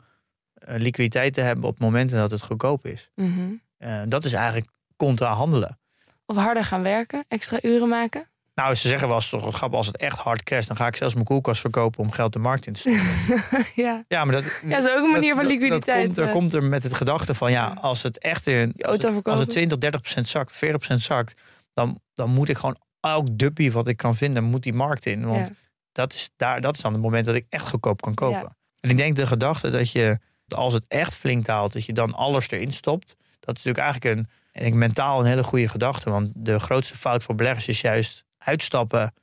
uh, liquiditeit te hebben op momenten dat het goedkoop is? Mm -hmm. uh, dat is eigenlijk contra handelen. Of harder gaan werken, extra uren maken? Nou, ze zeggen wel eens toch wat grappig, als het echt hard crasht, dan ga ik zelfs mijn koelkast verkopen om geld de markt in te sturen. ja. ja, maar dat, ja, is ook een manier van liquiditeit. Dat, komt, er komt er met het gedachte van, ja, als het echt in, als het, als het 20, 30 procent zakt, 40 procent zakt, dan, dan moet ik gewoon elk dubbie wat ik kan vinden, moet die markt in. Want ja. dat, is daar, dat is dan het moment dat ik echt goedkoop kan kopen. Ja. En ik denk de gedachte dat je, als het echt flink daalt, dat je dan alles erin stopt. Dat is natuurlijk eigenlijk een, en ik mentaal een hele goede gedachte. Want de grootste fout voor beleggers is juist uitstappen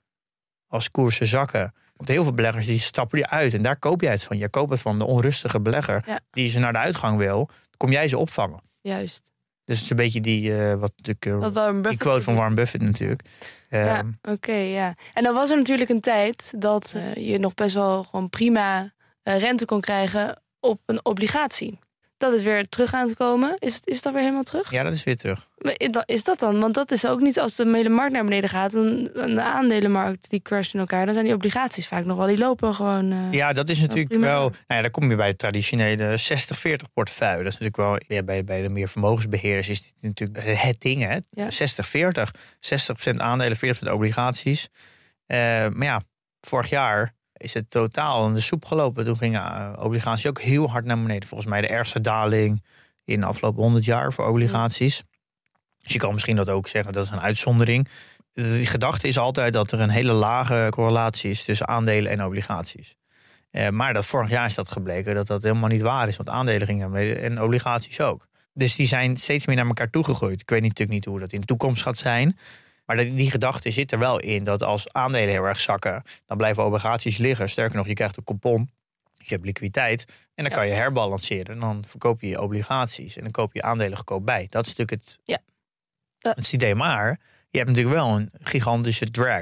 als koersen zakken. Want heel veel beleggers die stappen die uit en daar koop jij het van. Je koopt het van de onrustige belegger ja. die ze naar de uitgang wil. kom jij ze opvangen. Juist. Dus het is een beetje die, uh, wat natuurlijk, uh, die quote van Warren Buffett natuurlijk. Ja, um, oké, okay, ja. En dan was er natuurlijk een tijd dat uh, je nog best wel gewoon prima rente kon krijgen op een obligatie. Dat is weer terug aan het komen. Is, het, is dat weer helemaal terug? Ja, dat is weer terug. Is dat dan? Want dat is ook niet als de hele markt naar beneden gaat. En de aandelenmarkt die crasht in elkaar. Dan zijn die obligaties vaak nog wel. Die lopen gewoon. Uh, ja, dat is natuurlijk wel. Nou ja, daar kom je bij het traditionele 60-40 portefeuille. Dat is natuurlijk wel. Ja, bij, bij de meer vermogensbeheerders is dit natuurlijk het ding. Hè? Ja. 60-40. 60% aandelen, 40% obligaties. Uh, maar ja, vorig jaar is het totaal in de soep gelopen. Toen gingen uh, obligaties ook heel hard naar beneden. Volgens mij de ergste daling in de afgelopen 100 jaar voor obligaties. Dus je kan misschien dat ook zeggen, dat is een uitzondering. De gedachte is altijd dat er een hele lage correlatie is tussen aandelen en obligaties. Uh, maar dat vorig jaar is dat gebleken dat dat helemaal niet waar is. Want aandelen gingen naar beneden en obligaties ook. Dus die zijn steeds meer naar elkaar toegegroeid. Ik weet natuurlijk niet hoe dat in de toekomst gaat zijn. Maar die, die gedachte zit er wel in dat als aandelen heel erg zakken, dan blijven obligaties liggen. Sterker nog, je krijgt een coupon. Dus je hebt liquiditeit. En dan Ja. kan je herbalanceren. Dan verkoop je je obligaties en dan koop je aandelen goedkoop bij. Dat is natuurlijk het, Ja. Dat- het idee. Maar je hebt natuurlijk wel een gigantische drag.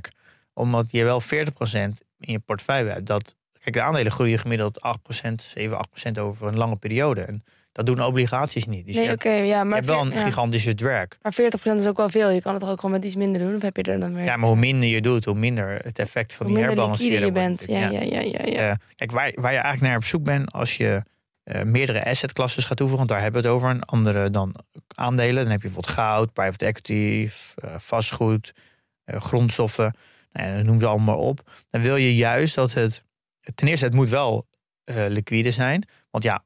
Omdat je wel 40% in je portefeuille hebt. Dat, kijk, de aandelen groeien gemiddeld 8%, 7, 8% over een lange periode. En dat doen obligaties niet. Dus je, nee, ja, je maar, hebt wel een ja. gigantische maar 40% is ook wel veel. Je kan het toch ook gewoon met iets minder doen? Of heb je er dan meer? Ja, maar hoe minder je doet, hoe minder het effect van Hoe die herbalanceren je bent. Ja, ja, ja, ja. ja, Eh, kijk, waar, waar je eigenlijk naar op zoek bent als je uh, meerdere assetklasses gaat toevoegen. Want daar hebben we het over. En andere dan aandelen. Dan heb je bijvoorbeeld goud, private equity, uh, vastgoed, grondstoffen. Nou, noem ze allemaal op. Dan wil je juist dat het. Ten eerste, het moet wel liquide zijn. Want ja,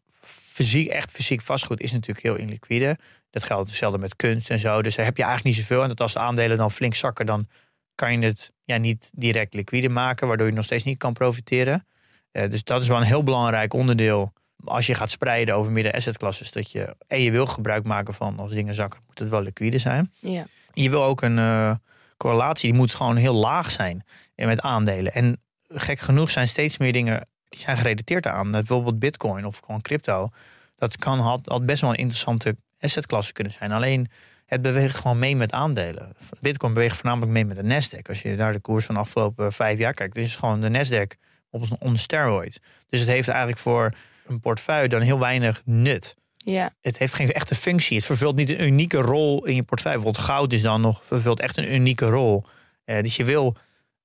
fysiek, echt fysiek vastgoed is natuurlijk heel inliquide. Dat geldt hetzelfde met kunst en zo. Dus daar heb je eigenlijk niet zoveel. En dat als de aandelen dan flink zakken, dan kan je het ja, niet direct liquide maken, waardoor je nog steeds niet kan profiteren. dus dat is wel een heel belangrijk onderdeel als je gaat spreiden over meerdere assetklasses, dat je en je wil gebruik maken van als dingen zakken, moet het wel liquide zijn. Ja. Je wil ook een uh, correlatie, die moet gewoon heel laag zijn met aandelen. En gek genoeg zijn steeds meer dingen die zijn gerelateerd aan. Bijvoorbeeld bitcoin of gewoon crypto. Dat kan had, had best wel een interessante assetklasse kunnen zijn. Alleen het beweegt gewoon mee met aandelen. Bitcoin beweegt voornamelijk mee met de Nasdaq. Als je daar de koers van de afgelopen vijf jaar kijkt, is gewoon de Nasdaq op een steroid. Dus het heeft eigenlijk voor een portefeuille dan heel weinig nut. Ja. Het heeft geen echte functie. Het vervult niet een unieke rol in je portefeuille. Bijvoorbeeld goud is dan nog vervult echt een unieke rol. Uh, dus je wil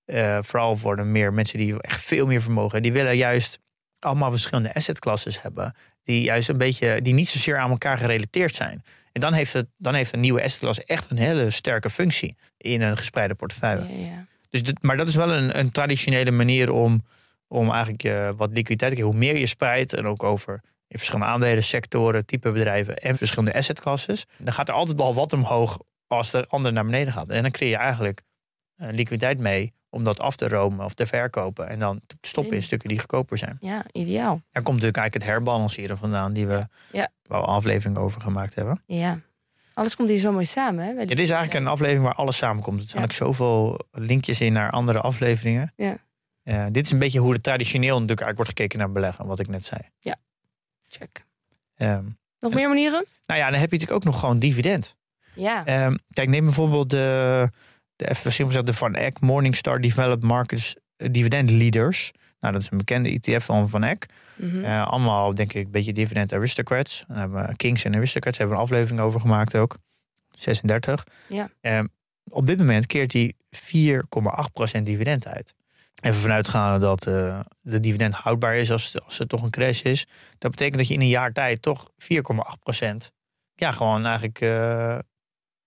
uh, vooral voor de meer mensen die echt veel meer vermogen, die willen juist allemaal verschillende assetklasses hebben. Die juist een beetje, die niet zozeer aan elkaar gerelateerd zijn. En dan heeft, het, dan heeft een nieuwe assetklasse echt een hele sterke functie in een gespreide portefeuille. Ja, ja. Dus dit, maar dat is wel een, een traditionele manier om om eigenlijk uh, wat liquiditeit te krijgen. Hoe meer je spreidt en ook over in verschillende aandelen, sectoren, type bedrijven en verschillende assetklasses. Dan gaat er altijd wel wat omhoog als de ander naar beneden gaat. En dan creëer je eigenlijk uh, liquiditeit mee om dat af te romen of te verkopen. En dan te stoppen in stukken die goedkoper zijn. Ja, ideaal. Daar komt natuurlijk eigenlijk het herbalanceren vandaan die we ja. een aflevering over gemaakt hebben. Ja. Alles komt hier zo mooi samen. Hè, het is eigenlijk een aflevering waar alles samenkomt. Er zijn ook zoveel linkjes in naar andere afleveringen. Ja. Uh, dit is een beetje hoe het traditioneel natuurlijk eigenlijk wordt gekeken naar beleggen, wat ik net zei. Ja, check. Um, nog meer manieren? Nou ja, dan heb je natuurlijk ook nog gewoon dividend. Ja. Um, kijk, neem bijvoorbeeld de, de, gezegd, de Van Eck Morningstar Developed Markets uh, Dividend Leaders. Nou, dat is een bekende ETF van Van Eck. Mm -hmm. uh, allemaal, denk ik, een beetje dividend aristocrats. Daar hebben we Kings en Aristocrats hebben we een aflevering over gemaakt ook. 36. Ja. Um, op dit moment keert hij 4,8% dividend uit. Even vanuitgaan dat uh, de dividend houdbaar is als, als er toch een crash is. Dat betekent dat je in een jaar tijd toch 4,8% ja, gewoon eigenlijk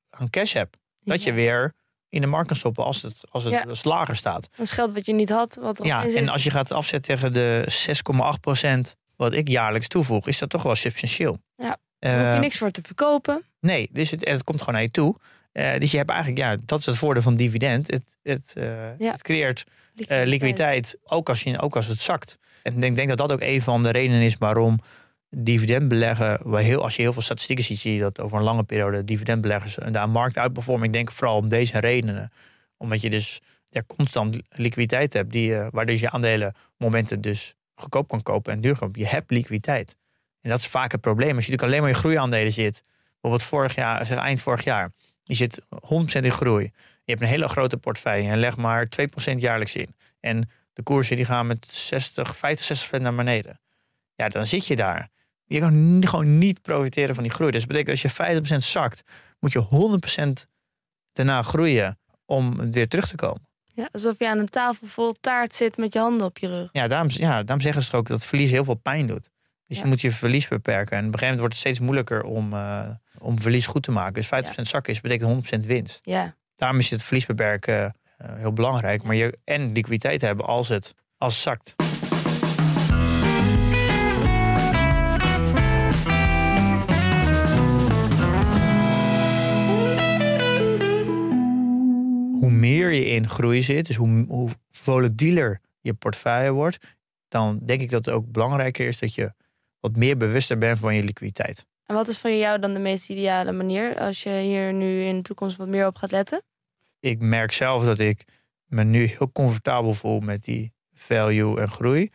aan cash hebt. Dat Ja. je weer in de markt kan stoppen als het, als het Ja. als het lager staat. Dat is geld wat je niet had. Wat er Ja, en als je gaat afzetten tegen de 6,8% wat ik jaarlijks toevoeg, is dat toch wel substantieel. Ja, Eh, Daar hoef je niks voor te verkopen. Nee, dus het, het komt gewoon naar je toe. Eh, dus je hebt eigenlijk, ja, dat is het voordeel van dividend. Het, het, eh, Ja. het creëert eh, liquiditeit, ook als, je, ook als het zakt. En ik denk, denk dat dat ook een van de redenen is waarom dividend beleggen, waar heel, als je heel veel statistieken ziet, zie je dat over een lange periode dividendbeleggers de markt uitperformen. Ik denk vooral om deze redenen. Omdat je dus constant liquiditeit hebt, die, dus je aandelen momenten dus goedkoop kan kopen en duur kan. Je hebt liquiditeit. En dat is vaak het probleem. Als je natuurlijk alleen maar in groeiaandelen zit, bijvoorbeeld vorig jaar, zeg eind vorig jaar, je zit 100% in groei. Je hebt een hele grote portefeuille en leg maar 2% jaarlijks in. En de koersen die gaan met 60, 50, 60% naar beneden. Ja, dan zit je daar. Je kan gewoon niet profiteren van die groei. Dus dat betekent als je 50% zakt, moet je 100% daarna groeien om weer terug te komen. Ja, alsof je aan een tafel vol taart zit met je handen op je rug. Ja, daarom, ja, daarom zeggen ze ook dat verlies heel veel pijn doet. Dus Ja. je moet je verlies beperken. En op een gegeven moment wordt het steeds moeilijker om, eh, om verlies goed te maken. Dus 50% zakken is, betekent 100% winst. Ja, Daarom is het verlies beperken eh, heel belangrijk. Maar je en liquiditeit hebben als het, als het zakt. Hoe meer je in groei zit, dus hoe, hoe volatieler je portefeuille wordt, dan denk ik dat het ook belangrijker is dat je wat meer bewuster bent van je liquiditeit. en wat is voor jou dan de meest ideale manier als je hier nu in de toekomst wat meer op gaat letten? ik merk zelf dat ik me nu heel comfortabel voel met die value en groei.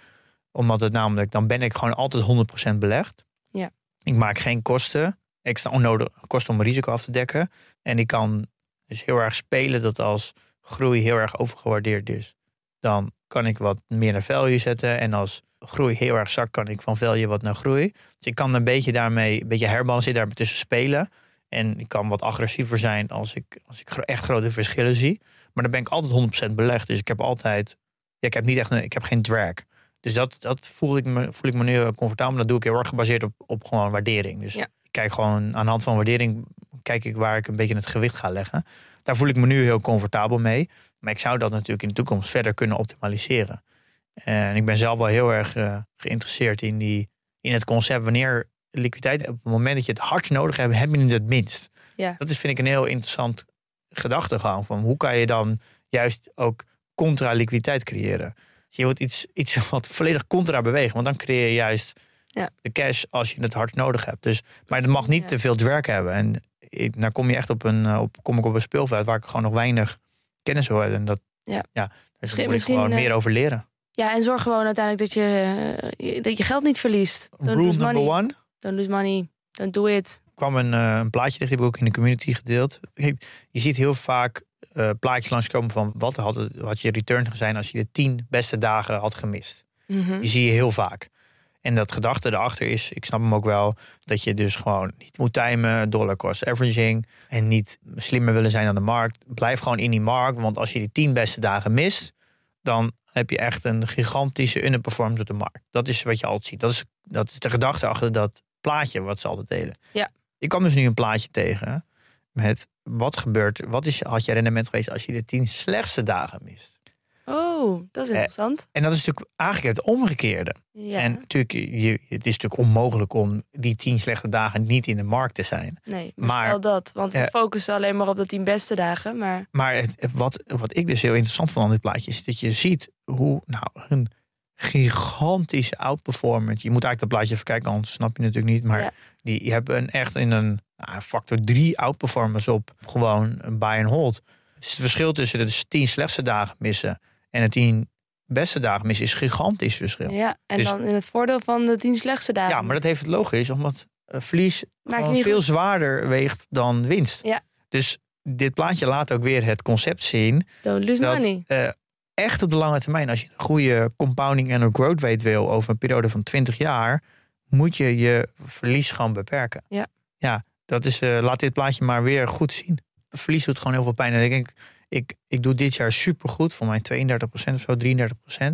Omdat het namelijk, dan ben ik gewoon altijd 100% belegd. Ja. Ik maak geen kosten, extra onnodig kosten om risico af te dekken. En ik kan dus heel erg spelen dat als groei heel erg overgewaardeerd is, dan kan ik wat meer naar value zetten. En als groei heel erg zakt, kan ik van value wat naar groei. Dus ik kan een beetje daarmee, een beetje herbalanceren, daar tussen spelen. En ik kan wat agressiever zijn als ik, als ik echt grote verschillen zie. Maar dan ben ik altijd 100% belegd. Dus ik heb altijd. Ja, ik heb niet echt ik heb geen drag. Dus dat, dat voel, ik me, voel ik me nu comfortabel. Dat doe ik heel erg gebaseerd op, op gewoon waardering. Dus ik kijk gewoon aan de hand van waardering, kijk ik waar ik een beetje het gewicht ga leggen. Daar voel ik me nu heel comfortabel mee. Maar ik zou dat natuurlijk in de toekomst verder kunnen optimaliseren. En ik ben zelf wel heel erg uh, geïnteresseerd in, die, in het concept wanneer liquiditeit, op het moment dat je het hardst nodig hebt, heb je het het minst. Ja. Dat is, vind ik, een heel interessant gedachtegang. Van hoe kan je dan juist ook contra-liquiditeit creëren? Dus je wilt iets, iets wat volledig contra bewegen, want dan creëer je juist ja. de cash als je het hard nodig hebt. Dus, maar het mag niet te veel werk hebben. En ik, dan kom je echt op een, eh, op, kom ik op een speelveld waar ik gewoon nog weinig kennis hoor. En dat, ja. Ja, daar moet ik gewoon meer over leren. Ja, en zorg gewoon uiteindelijk dat je, eh, dat je geld niet verliest. Don't Rule number money. one. Don't lose money. Don't do it. Er kwam een, uh, een plaatje, die heb ik ook in de community gedeeld. Je ziet heel vaak uh, plaatjes langskomen van wat had, had je return zijn als je de tien beste dagen had gemist. Mm Die zie je heel vaak. En dat gedachte erachter is, ik snap hem ook wel, dat je dus gewoon niet moet timen, dollar cost averaging. En niet slimmer willen zijn dan de markt. Blijf gewoon in die markt, want als je die tien beste dagen mist, dan heb je echt een gigantische underperformance op de markt. Dat is wat je altijd ziet. Dat is, dat is de gedachte achter dat plaatje wat ze altijd delen. Ja. Ik kwam dus nu een plaatje tegen met wat gebeurt, wat is, had je rendement geweest als je de tien slechtste dagen mist. Oh, dat is interessant. En dat is natuurlijk eigenlijk het omgekeerde. Ja. En natuurlijk, je, het is natuurlijk onmogelijk om die tien slechte dagen niet in de markt te zijn. Nee, maar wel dat. Want we focussen alleen maar op de tien beste dagen. Maar, maar het, wat, wat ik dus heel interessant vond aan dit plaatje is dat je ziet hoe nou, een gigantische outperformance. Je moet eigenlijk dat plaatje even kijken, anders snap je natuurlijk niet. Maar die hebben echt in een nou, factor drie outperformance op gewoon een buy and hold. Dus het verschil tussen de tien slechtste dagen missen en de tien beste dagen missen is gigantisch verschil. Ja, en dus, dan in het voordeel van de tien slechtste dagen. Ja, maar dat heeft het logisch, omdat verlies veel zwaarder weegt dan winst. Ja. Dus dit plaatje laat ook weer het concept zien. Don't lose dat, money. Uh, echt op de lange termijn, als je een goede compounding en een growth rate wil over een periode van 20 jaar, moet je je verlies gewoon beperken. Ja. Ja, dat is, uh, laat dit plaatje maar weer goed zien. Verlies doet gewoon heel veel pijn. En ik denk, ik, ik doe dit jaar supergoed, voor mij 32% of zo, 33%.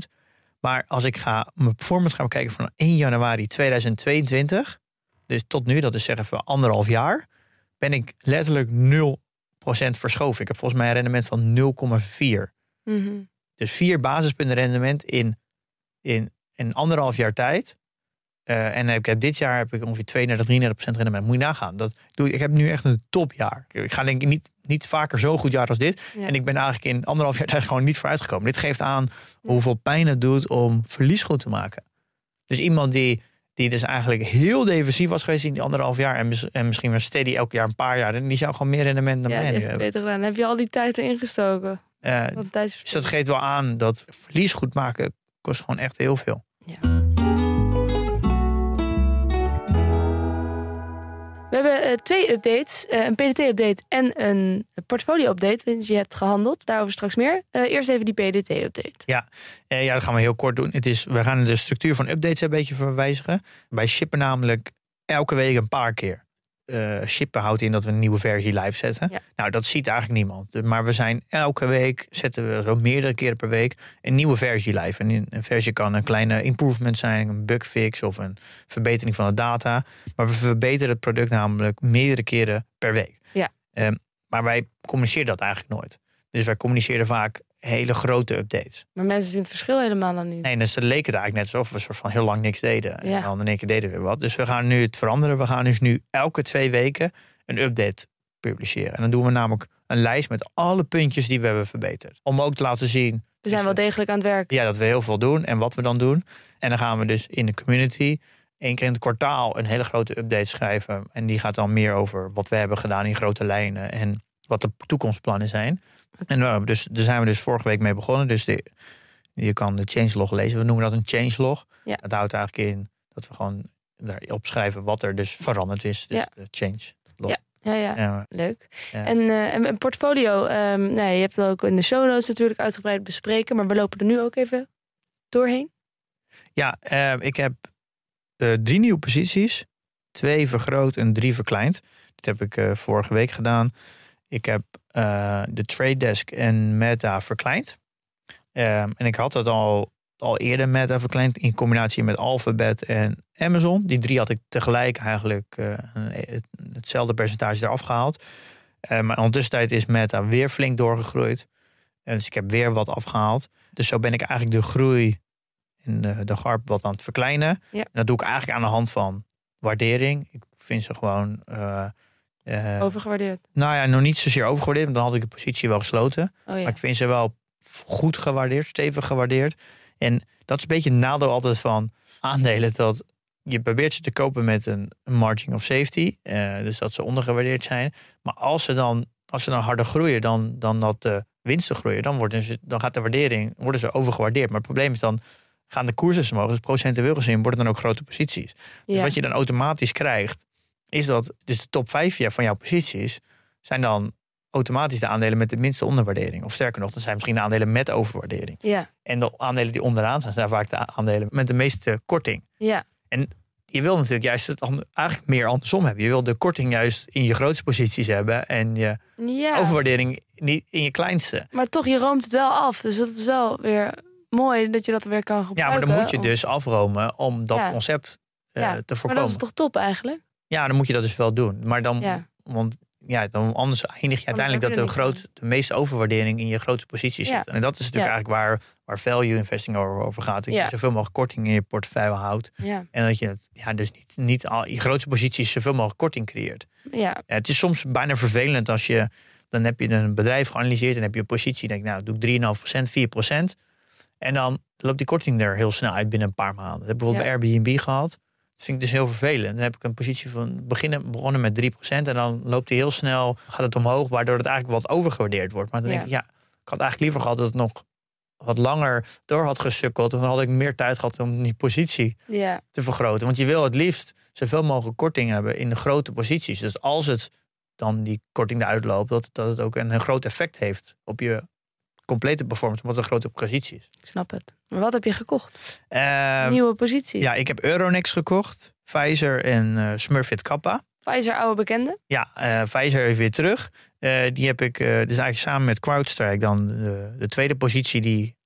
Maar als ik ga mijn performance gaan kijken van 1 januari 2022, dus tot nu, dat is zeggen voor anderhalf jaar, ben ik letterlijk 0% verschoven. Ik heb volgens mij een rendement van 0,4. Mm Dus vier basispunten rendement in, in, in anderhalf jaar tijd. Uh, en ik heb dit jaar heb ik ongeveer 32, 33% rendement. Moet je nagaan. Dat doe, ik heb nu echt een topjaar. Ik ga denk ik niet, niet vaker zo goed jaar als dit. Ja. En ik ben eigenlijk in anderhalf jaar tijd gewoon niet vooruitgekomen. Dit geeft aan hoeveel pijn het doet om verlies goed te maken. Dus iemand die, die dus eigenlijk heel defensief was geweest in die anderhalf jaar. En, en misschien weer steady elk jaar een paar jaar. En die zou gewoon meer rendement dan ja, mij nu hebben. Beter gedaan. heb je al die tijd erin gestoken. Uh, dus dat geeft wel aan dat verlies goed maken kost gewoon echt heel veel. Ja. We hebben uh, twee updates. Uh, een PDT-update en een portfolio-update. Want je hebt gehandeld. Daarover straks meer. Uh, eerst even die PDT-update. Ja. ja, dat gaan we heel kort doen. Het is, we gaan de structuur van updates een beetje verwijzigen. Wij shippen namelijk elke week een paar keer. Uh, shippen houdt in dat we een nieuwe versie live zetten. Ja. Nou, dat ziet eigenlijk niemand. Maar we zijn elke week, zetten we zo meerdere keren per week, een nieuwe versie live. En een versie kan een kleine improvement zijn, een bugfix of een verbetering van de data. Maar we verbeteren het product namelijk meerdere keren per week. Ja. Um, maar wij communiceren dat eigenlijk nooit. Dus wij communiceren vaak hele grote updates. Maar mensen zien het verschil helemaal dan niet. Nee, dus het leek het eigenlijk net alsof we soort van heel lang niks deden. Ja. En dan in één keer deden we weer wat. Dus we gaan nu het veranderen. We gaan dus nu elke twee weken een update publiceren. En dan doen we namelijk een lijst met alle puntjes die we hebben verbeterd. Om ook te laten zien... We zijn wel degelijk aan het werk. Ja, dat we heel veel doen en wat we dan doen. En dan gaan we dus in de community één keer in het kwartaal een hele grote update schrijven. En die gaat dan meer over wat we hebben gedaan in grote lijnen. En wat de toekomstplannen zijn. En uh, dus, daar zijn we dus vorige week mee begonnen. Dus de, je kan de changelog lezen. We noemen dat een changelog. Ja. Dat houdt eigenlijk in dat we gewoon daarop schrijven wat er dus veranderd is. Dus Ja. de change log. Ja. Ja, ja. Ja, Leuk. ja. En eh, en een portfolio, ehm, nou, je hebt het ook in de show notes natuurlijk uitgebreid bespreken. Maar we lopen er nu ook even doorheen. Ja, eh, ik heb eh, drie nieuwe posities. Twee vergroot en drie verkleind. Dat heb ik eh, vorige week gedaan. Ik heb eh, de Trade Desk en Meta verkleind. Ehm, en ik had het al al eerder Meta verkleind in combinatie met Alphabet en Amazon. Die drie had ik tegelijk eigenlijk uh, hetzelfde percentage eraf gehaald. Uh, maar ondertussen is Meta weer flink doorgegroeid. En dus ik heb weer wat afgehaald. Dus zo ben ik eigenlijk de groei in de, de GARP wat aan het verkleinen. Ja. En dat doe ik eigenlijk aan de hand van waardering. Ik vind ze gewoon... Uh, overgewaardeerd? Nou ja, nog niet zozeer overgewaardeerd. Want dan had ik de positie wel gesloten. Oh, ja. Maar ik vind ze wel goed gewaardeerd, stevig gewaardeerd. En dat is een beetje het nadeel altijd van aandelen. Dat je probeert ze te kopen met een margin of safety. Uh, dus dat ze ondergewaardeerd zijn. Maar als ze dan, als ze dan harder groeien dan, dan dat de winsten groeien, dan, worden ze, dan gaat de waardering, worden ze overgewaardeerd. Maar het probleem is dan gaan de koersen omhoog. Dus procentueel gezien worden dan ook grote posities. Dus wat je dan automatisch krijgt, is dat dus de top 5 van jouw posities zijn dan automatisch de aandelen met de minste onderwaardering. Of sterker nog, dat zijn misschien de aandelen met overwaardering. Ja. En de aandelen die onderaan staan, zijn vaak de aandelen met de meeste korting. Ja. En je wil natuurlijk juist het eigenlijk meer andersom hebben. Je wil de korting juist in je grootste posities hebben en je ja. overwaardering niet in je kleinste. Maar toch, je roomt het wel af. Dus dat is wel weer mooi dat je dat weer kan gebruiken. Ja, maar dan moet je dus afromen om dat concept uh, ja. te voorkomen. Maar dat is toch top eigenlijk? Ja, dan moet je dat dus wel doen. Maar dan, want ja, dan anders eindig je uiteindelijk dat de, groot, de meeste overwaardering in je grote positie zit. En dat is natuurlijk eigenlijk waar, waar value investing over, over gaat. Dat je zoveel mogelijk korting in je portefeuille houdt. En dat je het, ja, dus niet, niet al je grootste posities zoveel mogelijk korting creëert. Ja. het is soms bijna vervelend als je, dan heb je een bedrijf geanalyseerd en heb je een positie. denk nou, doe ik 3,5%, 4%. En dan loopt die korting er heel snel uit binnen een paar maanden. Heb bijvoorbeeld bij Airbnb gehad. Dat vind ik dus heel vervelend. Dan heb ik een positie van beginnen, begonnen met 3% en dan loopt hij heel snel, gaat het omhoog, waardoor het eigenlijk wat overgewaardeerd wordt. Maar dan denk ik, ja, ik had eigenlijk liever gehad dat het nog wat langer door had gesukkeld. Dan had ik meer tijd gehad om die positie ja. te vergroten. Want je wil het liefst zoveel mogelijk korting hebben in de grote posities. Dus als het dan die korting eruit loopt, dat, dat het ook een, een groot effect heeft op je complete performance, omdat het een grote positie is. Ik snap het. Maar wat heb je gekocht? Uh, Nieuwe positie? Ja, ik heb Euronext gekocht, Pfizer en uh, Smurfit Kappa. Pfizer, oude bekende? Ja, uh, Pfizer is weer terug. die heb ik dus eigenlijk samen met CrowdStrike dan de, de tweede positie die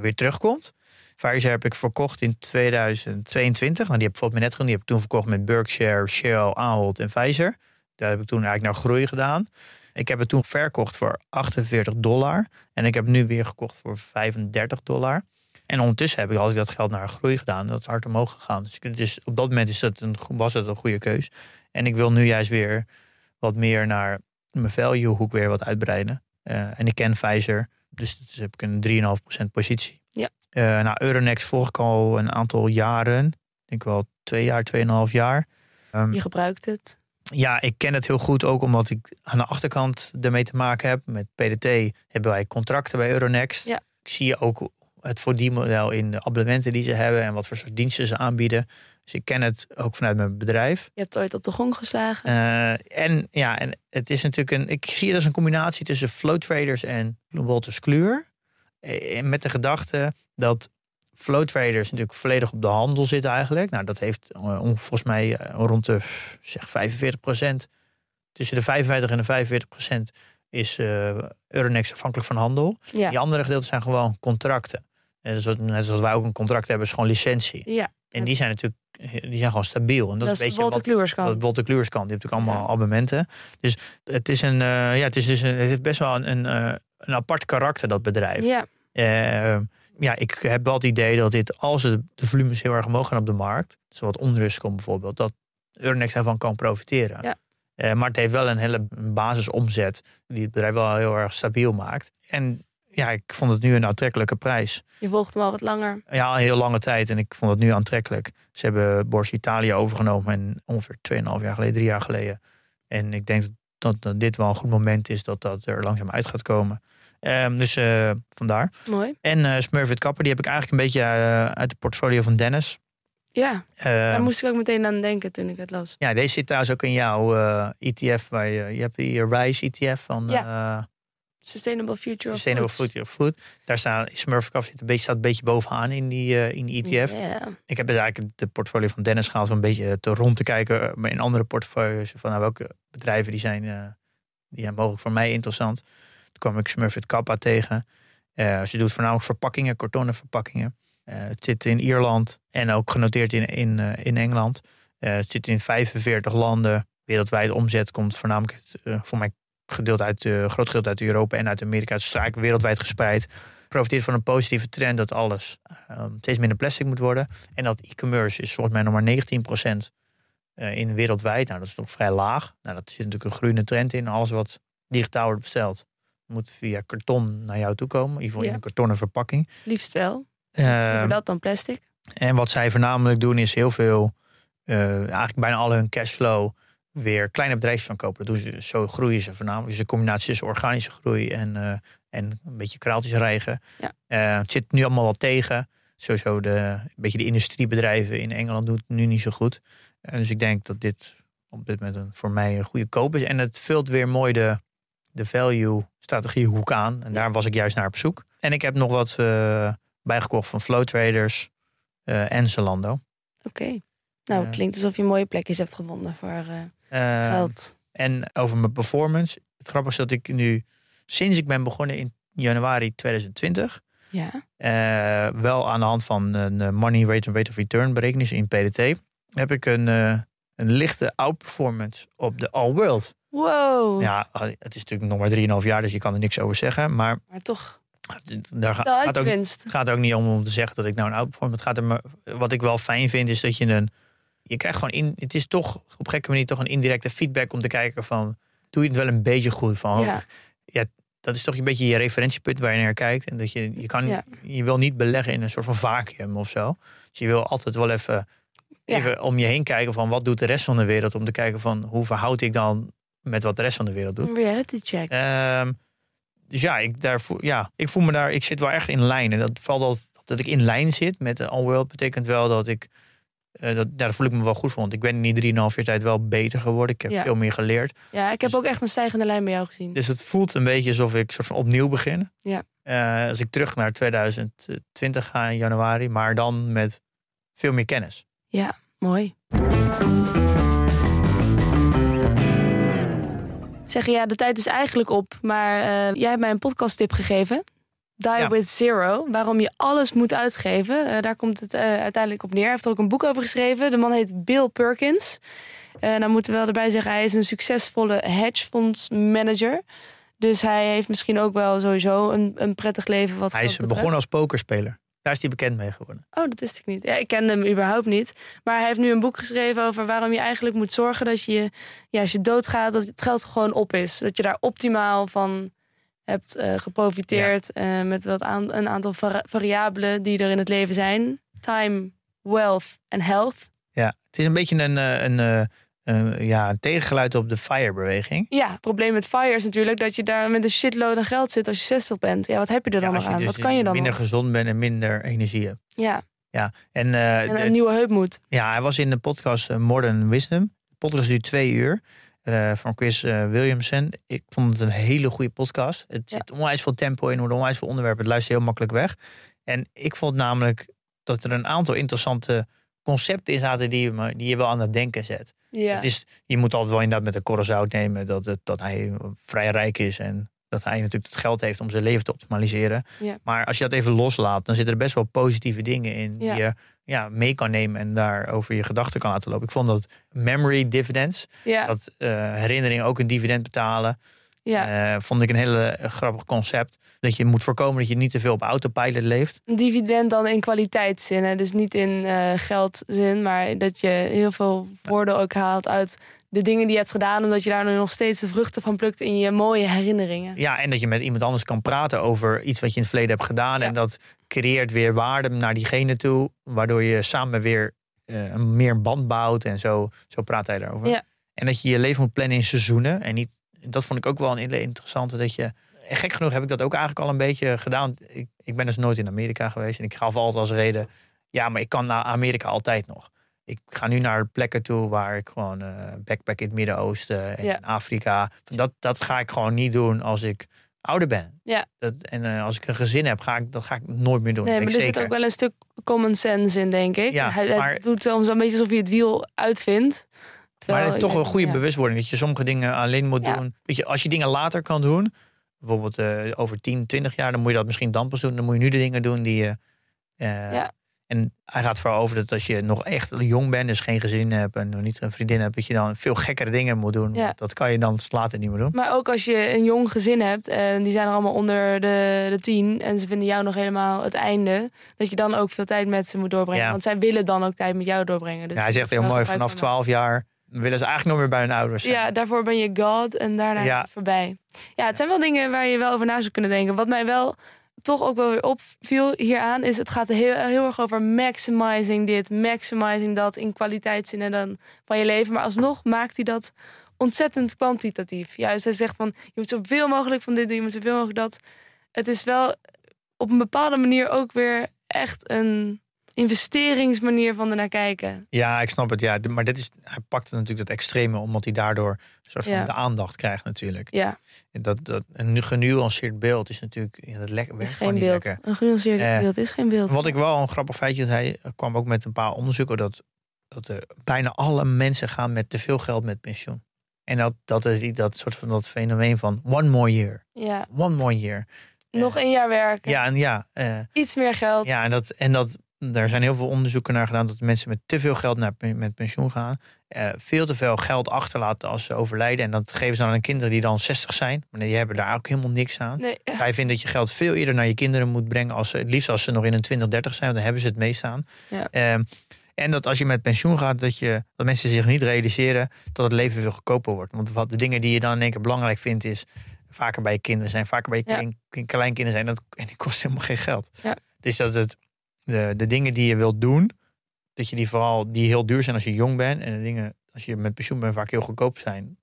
weer terugkomt. Pfizer heb ik verkocht in 2022. Nou, die heb ik bijvoorbeeld net gedaan. Die heb ik toen verkocht met Berkshire, Shell, Ahold en Pfizer. Daar heb ik toen eigenlijk naar groei gedaan. Ik heb het toen verkocht voor 48 dollar. En ik heb nu weer gekocht voor 35 dollar. En ondertussen heb ik altijd dat geld naar groei gedaan. Dat is hard omhoog gegaan. Dus, dus op dat moment is dat een, was het een goede keus. En ik wil nu juist weer wat meer naar mijn value hoek weer wat uitbreiden. Uh, en ik ken Pfizer. Dus, dus heb ik een 3,5% positie. Ja. Uh, nou, Euronext volg ik al een aantal jaren. Ik denk wel twee jaar, tweeënhalf jaar. Um, Je gebruikt het. Ja, ik ken het heel goed ook omdat ik aan de achterkant ermee te maken heb. Met PDT hebben wij contracten bij Euronext. Ja. Ik zie ook het verdienmodel in de abonnementen die ze hebben en wat voor soort diensten ze aanbieden. Dus ik ken het ook vanuit mijn bedrijf. Je hebt ooit op de gong geslagen. Uh, en ja, en het is natuurlijk een. Ik zie het als een combinatie tussen flow traders en Wolters Kluwer. En met de gedachte dat flow traders natuurlijk volledig op de handel zitten eigenlijk. Nou, dat heeft uh, volgens mij uh, rond de zeg 45 procent. Tussen de 55 en de 45 procent is uh, Euronext afhankelijk van handel. Ja. Die andere gedeelten zijn gewoon contracten. En dus wat, net zoals wij ook een contract hebben, is gewoon licentie. Ja. En die zijn natuurlijk die zijn gewoon stabiel. En dat, dat is een beetje Kluwerskant. Dat Wolter Kluwerskant. Die heeft natuurlijk allemaal ja. abonnementen. Dus het is een, uh, ja, het is dus een, het heeft best wel een, een, uh, een apart karakter dat bedrijf. Ja. Ja, ik heb wel het idee dat dit, als de volumes heel erg omhoog gaan op de markt, zoals onrust komt bijvoorbeeld, dat Euronext daarvan kan profiteren. Ja. Uh, maar het heeft wel een hele basisomzet die het bedrijf wel heel erg stabiel maakt. En ja, ik vond het nu een aantrekkelijke prijs. Je volgt hem al wat langer. Ja, een heel lange tijd en ik vond het nu aantrekkelijk. Ze hebben Borsa Italië overgenomen en ongeveer 2,5 jaar geleden, drie jaar geleden. En ik denk dat, dat dit wel een goed moment is dat dat er langzaam uit gaat komen. Um, dus uh, vandaar. Mooi. En uh, Smurfit Kapper, die heb ik eigenlijk een beetje uh, uit de portfolio van Dennis. Ja, daar moest ik ook meteen aan denken toen ik het las. Ja, deze zit trouwens ook in jouw ETF. Waar je, je hebt hier RISE ETF van... Ja. Sustainable Future Sustainable of Foods. Future of Food. Daar staat Smurfit Kapper zit een beetje, staat een beetje bovenaan in die, in die ETF. Ik heb dus eigenlijk de portfolio van Dennis gehaald om een beetje te rond te kijken. Maar in andere portfolio's van nou, welke bedrijven die zijn, die zijn mogelijk voor mij interessant. Kwam ik Smurfit Kappa tegen. Uh, ze doet voornamelijk verpakkingen, kartonnen verpakkingen. het zit in Ierland en ook genoteerd in, in, in Engeland. het zit in 45 landen. Wereldwijd omzet komt voornamelijk voor mij gedeelte uit, groot gedeelte uit Europa en uit Amerika. Het is eigenlijk wereldwijd gespreid profiteert van een positieve trend dat alles steeds minder plastic moet worden. En dat e-commerce is volgens mij nog maar 19% uh, in wereldwijd. Nou, dat is nog vrij laag. Nou, dat zit natuurlijk een groeiende trend in. Alles wat digitaal wordt besteld, moet via karton naar jou toe komen. In ieder geval in een kartonnen verpakking. Liefst wel. Uh, dat dan plastic. En wat zij voornamelijk doen is heel veel, uh, eigenlijk bijna al hun cashflow weer kleine bedrijfjes van kopen. Dat doen ze, zo groeien ze voornamelijk. Dus een combinatie tussen organische groei en, uh, en een beetje kraaltjes rijgen. Ja. Uh, het zit nu allemaal wel tegen. Sowieso de, een beetje de industriebedrijven in Engeland doen het nu niet zo goed. Dus ik denk dat dit op dit moment een, voor mij een goede koop is. En het vult weer mooi de, de value strategie hoek aan. En daar was ik juist naar op zoek. En ik heb nog wat bijgekocht van Flow Traders en Zalando. Oké. Nou, het klinkt alsof je mooie plekjes hebt gevonden voor uh, geld. En over mijn performance. Het grappige is dat ik nu, sinds ik ben begonnen in januari 2020, ja. Wel aan de hand van een money rate of return berekening in PDT, heb ik een, een lichte outperformance op de all world. Wow. Ja, het is natuurlijk nog maar 3,5 jaar, dus je kan er niks over zeggen. Maar, maar toch. Daar gaat, ook, het gaat ook niet om om te zeggen dat ik nou een outperformance. Het gaat er maar, wat ik wel fijn vind, is dat je een je krijgt gewoon in. Het is toch op gekke manier toch een indirecte feedback om te kijken van. Doe je het wel een beetje goed van. Ja. ja dat is toch een beetje je referentiepunt waar je naar kijkt. En dat je, je kan, je wil niet beleggen in een soort van vacuüm of zo. Dus je wil altijd wel even, even om je heen kijken van wat doet de rest van de wereld. Om te kijken van hoe verhoud ik dan met wat de rest van de wereld doet. Een reality check. Um, dus ja, ik, daarvoor, ja, ik voel me daar, ik zit wel echt in lijn. En dat valt al dat ik in lijn zit met de All World betekent wel dat ik uh, dat, daar voel ik me wel goed voor. Want ik ben in die 3,5 jaar tijd wel beter geworden. Ik heb veel meer geleerd. Ja, ik heb dus ook echt een stijgende lijn bij jou gezien. Dus het voelt een beetje alsof ik soort van opnieuw begin. Ja. Uh, als ik terug naar 2020 ga in januari. Maar dan met veel meer kennis. Ja, mooi. Zeggen ja, de tijd is eigenlijk op. Maar uh, jij hebt mij een podcast tip gegeven. Die with Zero. Waarom je alles moet uitgeven. Uh, daar komt het uh, uiteindelijk op neer. Hij heeft er ook een boek over geschreven. De man heet Bill Perkins. Uh, dan moeten we wel erbij zeggen, hij is een succesvolle hedgefondsmanager. Dus hij heeft misschien ook wel sowieso een, een prettig leven. Wat hij is begonnen als pokerspeler. Daar is hij bekend mee geworden. Oh, dat wist ik niet. Ja, ik kende hem überhaupt niet. Maar hij heeft nu een boek geschreven over waarom je eigenlijk moet zorgen dat je, ja, als je doodgaat, dat het geld gewoon op is. Dat je daar optimaal van hebt uh, geprofiteerd uh, met wat aan, een aantal variabelen die er in het leven zijn. Time, wealth en health. Ja, het is een beetje een, eh, een, ja, een tegengeluid op de FIRE-beweging. Ja, het probleem met FIRE is natuurlijk dat je daar met een shitload aan geld zit als je 60 bent. Ja, wat heb je er dan nog aan? Dus wat kan je dan minder gezond bent en minder energie hebt. Ja. Ja, en, en een nieuwe heup moet. Ja, hij was in de podcast Modern Wisdom. De podcast duurt twee uur. Uh, van Chris Williamson. Ik vond het een hele goede podcast. Het zit onwijs veel tempo in, onwijs veel onderwerpen. Het luistert heel makkelijk weg. En ik vond namelijk dat er een aantal interessante concepten in zaten die, je, die je wel aan het denken zet. Ja. Het is, je moet altijd wel inderdaad met een korrel zout nemen dat, het, dat hij vrij rijk is en dat hij natuurlijk het geld heeft om zijn leven te optimaliseren. Ja. Maar als je dat even loslaat, dan zitten er best wel positieve dingen in die je ja, mee kan nemen en daar over je gedachten kan laten lopen. Ik vond dat memory dividends, dat uh, herinneringen ook een dividend betalen, ja. Uh, vond ik een hele grappig concept. Dat je moet voorkomen dat je niet te veel op autopilot leeft. Een dividend dan in kwaliteitszin, hè? dus niet in uh, geldzin, maar dat je heel veel voordeel ook haalt uit de dingen die je hebt gedaan. En dat je daar nu nog steeds de vruchten van plukt in je mooie herinneringen. Ja, en dat je met iemand anders kan praten over iets wat je in het verleden hebt gedaan. En dat creëert weer waarde naar diegene toe. Waardoor je samen weer uh, meer band bouwt. En zo, zo praat hij daarover. Ja. En dat je je leven moet plannen in seizoenen. En niet, dat vond ik ook wel een hele interessante. Dat je, en gek genoeg heb ik dat ook eigenlijk al een beetje gedaan. Ik, ik ben dus nooit in Amerika geweest. En ik gaf altijd als reden. Ja, maar ik kan naar Amerika altijd nog ik ga nu naar plekken toe waar ik gewoon uh, backpack in het Midden-Oosten en Afrika. Dat, dat ga ik gewoon niet doen als ik ouder ben. Ja. Dat, en uh, als ik een gezin heb, ga ik, dat ga ik nooit meer doen. Nee, maar er zit ook wel een stuk common sense in, denk ik. Ja, hij, maar, doet soms een beetje alsof je het wiel uitvindt. Terwijl, maar toch een goede bewustwording dat je sommige dingen alleen moet doen. Weet je, als je dingen later kan doen, bijvoorbeeld uh, over 10, 20 jaar, dan moet je dat misschien dan pas doen. Dan moet je nu de dingen doen die je Eh, Ja. En hij gaat vooral over dat als je nog echt jong bent, dus geen gezin hebt en nog niet een vriendin hebt, dat je dan veel gekkere dingen moet doen. Ja. Dat kan je dan later niet meer doen. Maar ook als je een jong gezin hebt en die zijn er allemaal onder de, de tien en ze vinden jou nog helemaal het einde, dat je dan ook veel tijd met ze moet doorbrengen. Ja. Want zij willen dan ook tijd met jou doorbrengen. Dus ja, hij zegt heel mooi, vanaf van 12 jaar willen ze eigenlijk nog meer bij hun ouders zijn. Ja, daarvoor ben je God en daarna Ja. is het voorbij. Ja, het zijn wel dingen waar je wel over na zou kunnen denken. Wat mij wel toch ook wel weer opviel hieraan is... het gaat heel, heel erg over maximizing dit, maximizing dat... in kwaliteitszin en dan van je leven. Maar alsnog maakt hij dat ontzettend kwantitatief. Juist, hij zegt van je moet zoveel mogelijk van dit doen, je moet zoveel mogelijk dat. Het is wel op een bepaalde manier ook weer echt een investeringsmanier van ernaar kijken. Ja, ik snap het. Ja, maar dit is, hij pakt natuurlijk dat extreme, omdat hij daardoor een soort van Ja. de aandacht krijgt natuurlijk. Ja, Dat, dat, een nu- genuanceerd beeld is natuurlijk, ja, dat lekker, is geen beeld. lekker. Een genuanceerd Eh, beeld is geen beeld. Wat ik wel een grappig feitje dat hij kwam ook met een paar onderzoeken dat, dat er bijna alle mensen gaan met te veel geld met pensioen. En dat, dat is dat soort van dat fenomeen van one more year, Ja, one more year. nog een jaar werken, Ja, en ja, eh, iets meer geld. ja en, dat, en dat, daar zijn heel veel onderzoeken naar gedaan dat mensen met te veel geld naar met pensioen gaan. eh, veel te veel geld achterlaten als ze overlijden. En dat geven ze dan aan kinderen die dan 60 zijn. Maar die hebben daar ook helemaal niks aan. Nee, Wij vinden dat je geld veel eerder naar je kinderen moet brengen. Als ze, het liefst als ze nog in een 20, 30 zijn. Want dan hebben ze het meest aan. Ja. Ehm, en dat als je met pensioen gaat, dat, je, dat mensen zich niet realiseren dat het leven veel goedkoper wordt. Want wat de dingen die je dan in één keer belangrijk vindt, is vaker bij je kinderen zijn, vaker bij je Ja. klein- klein- kleinkinderen zijn. Dat, en die kosten helemaal geen geld. Ja. Dus dat het, de, de dingen die je wilt doen, dat je die vooral die heel duur zijn als je jong bent. En de dingen als je met pensioen bent vaak heel goedkoop zijn.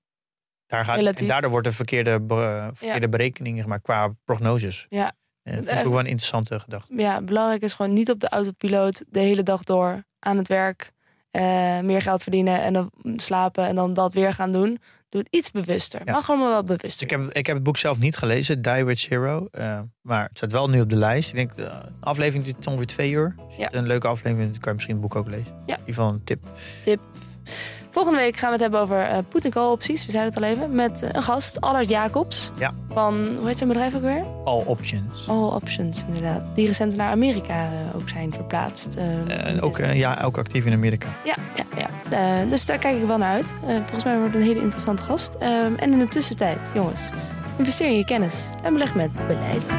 Daar gaat, en daardoor wordt er verkeerde, be- verkeerde berekeningen gemaakt qua prognoses. Ja. En dat vind ik ook wel een interessante gedachte. ja, belangrijk is gewoon niet op de autopiloot de hele dag door aan het werk. eh, meer geld verdienen en dan slapen en dan dat weer gaan doen. Doe het iets bewuster. Ja. Mag allemaal wel bewuster. Ik heb, ik heb het boek zelf niet gelezen, Die with Zero. eh, maar het staat wel nu op de lijst. Ik denk, de aflevering duurt ongeveer twee uur. Dus Ja. Een leuke aflevering, dan kan je misschien het boek ook lezen. Ja. In ieder geval een tip. Volgende week gaan we het hebben over eh put call opties. We zeiden het al even. Met eh, een gast, Allard Jacobs. Ja. Van, hoe heet zijn bedrijf ook weer? All options. All Options, inderdaad. Die recent naar Amerika eh, ook zijn verplaatst. En ook, ja, ook actief in Amerika. Ja, ja, ja. Dus daar kijk ik wel naar uit. Volgens mij wordt het een hele interessante gast. Ehm, en in de tussentijd, jongens, investeer in je kennis en beleg met beleid.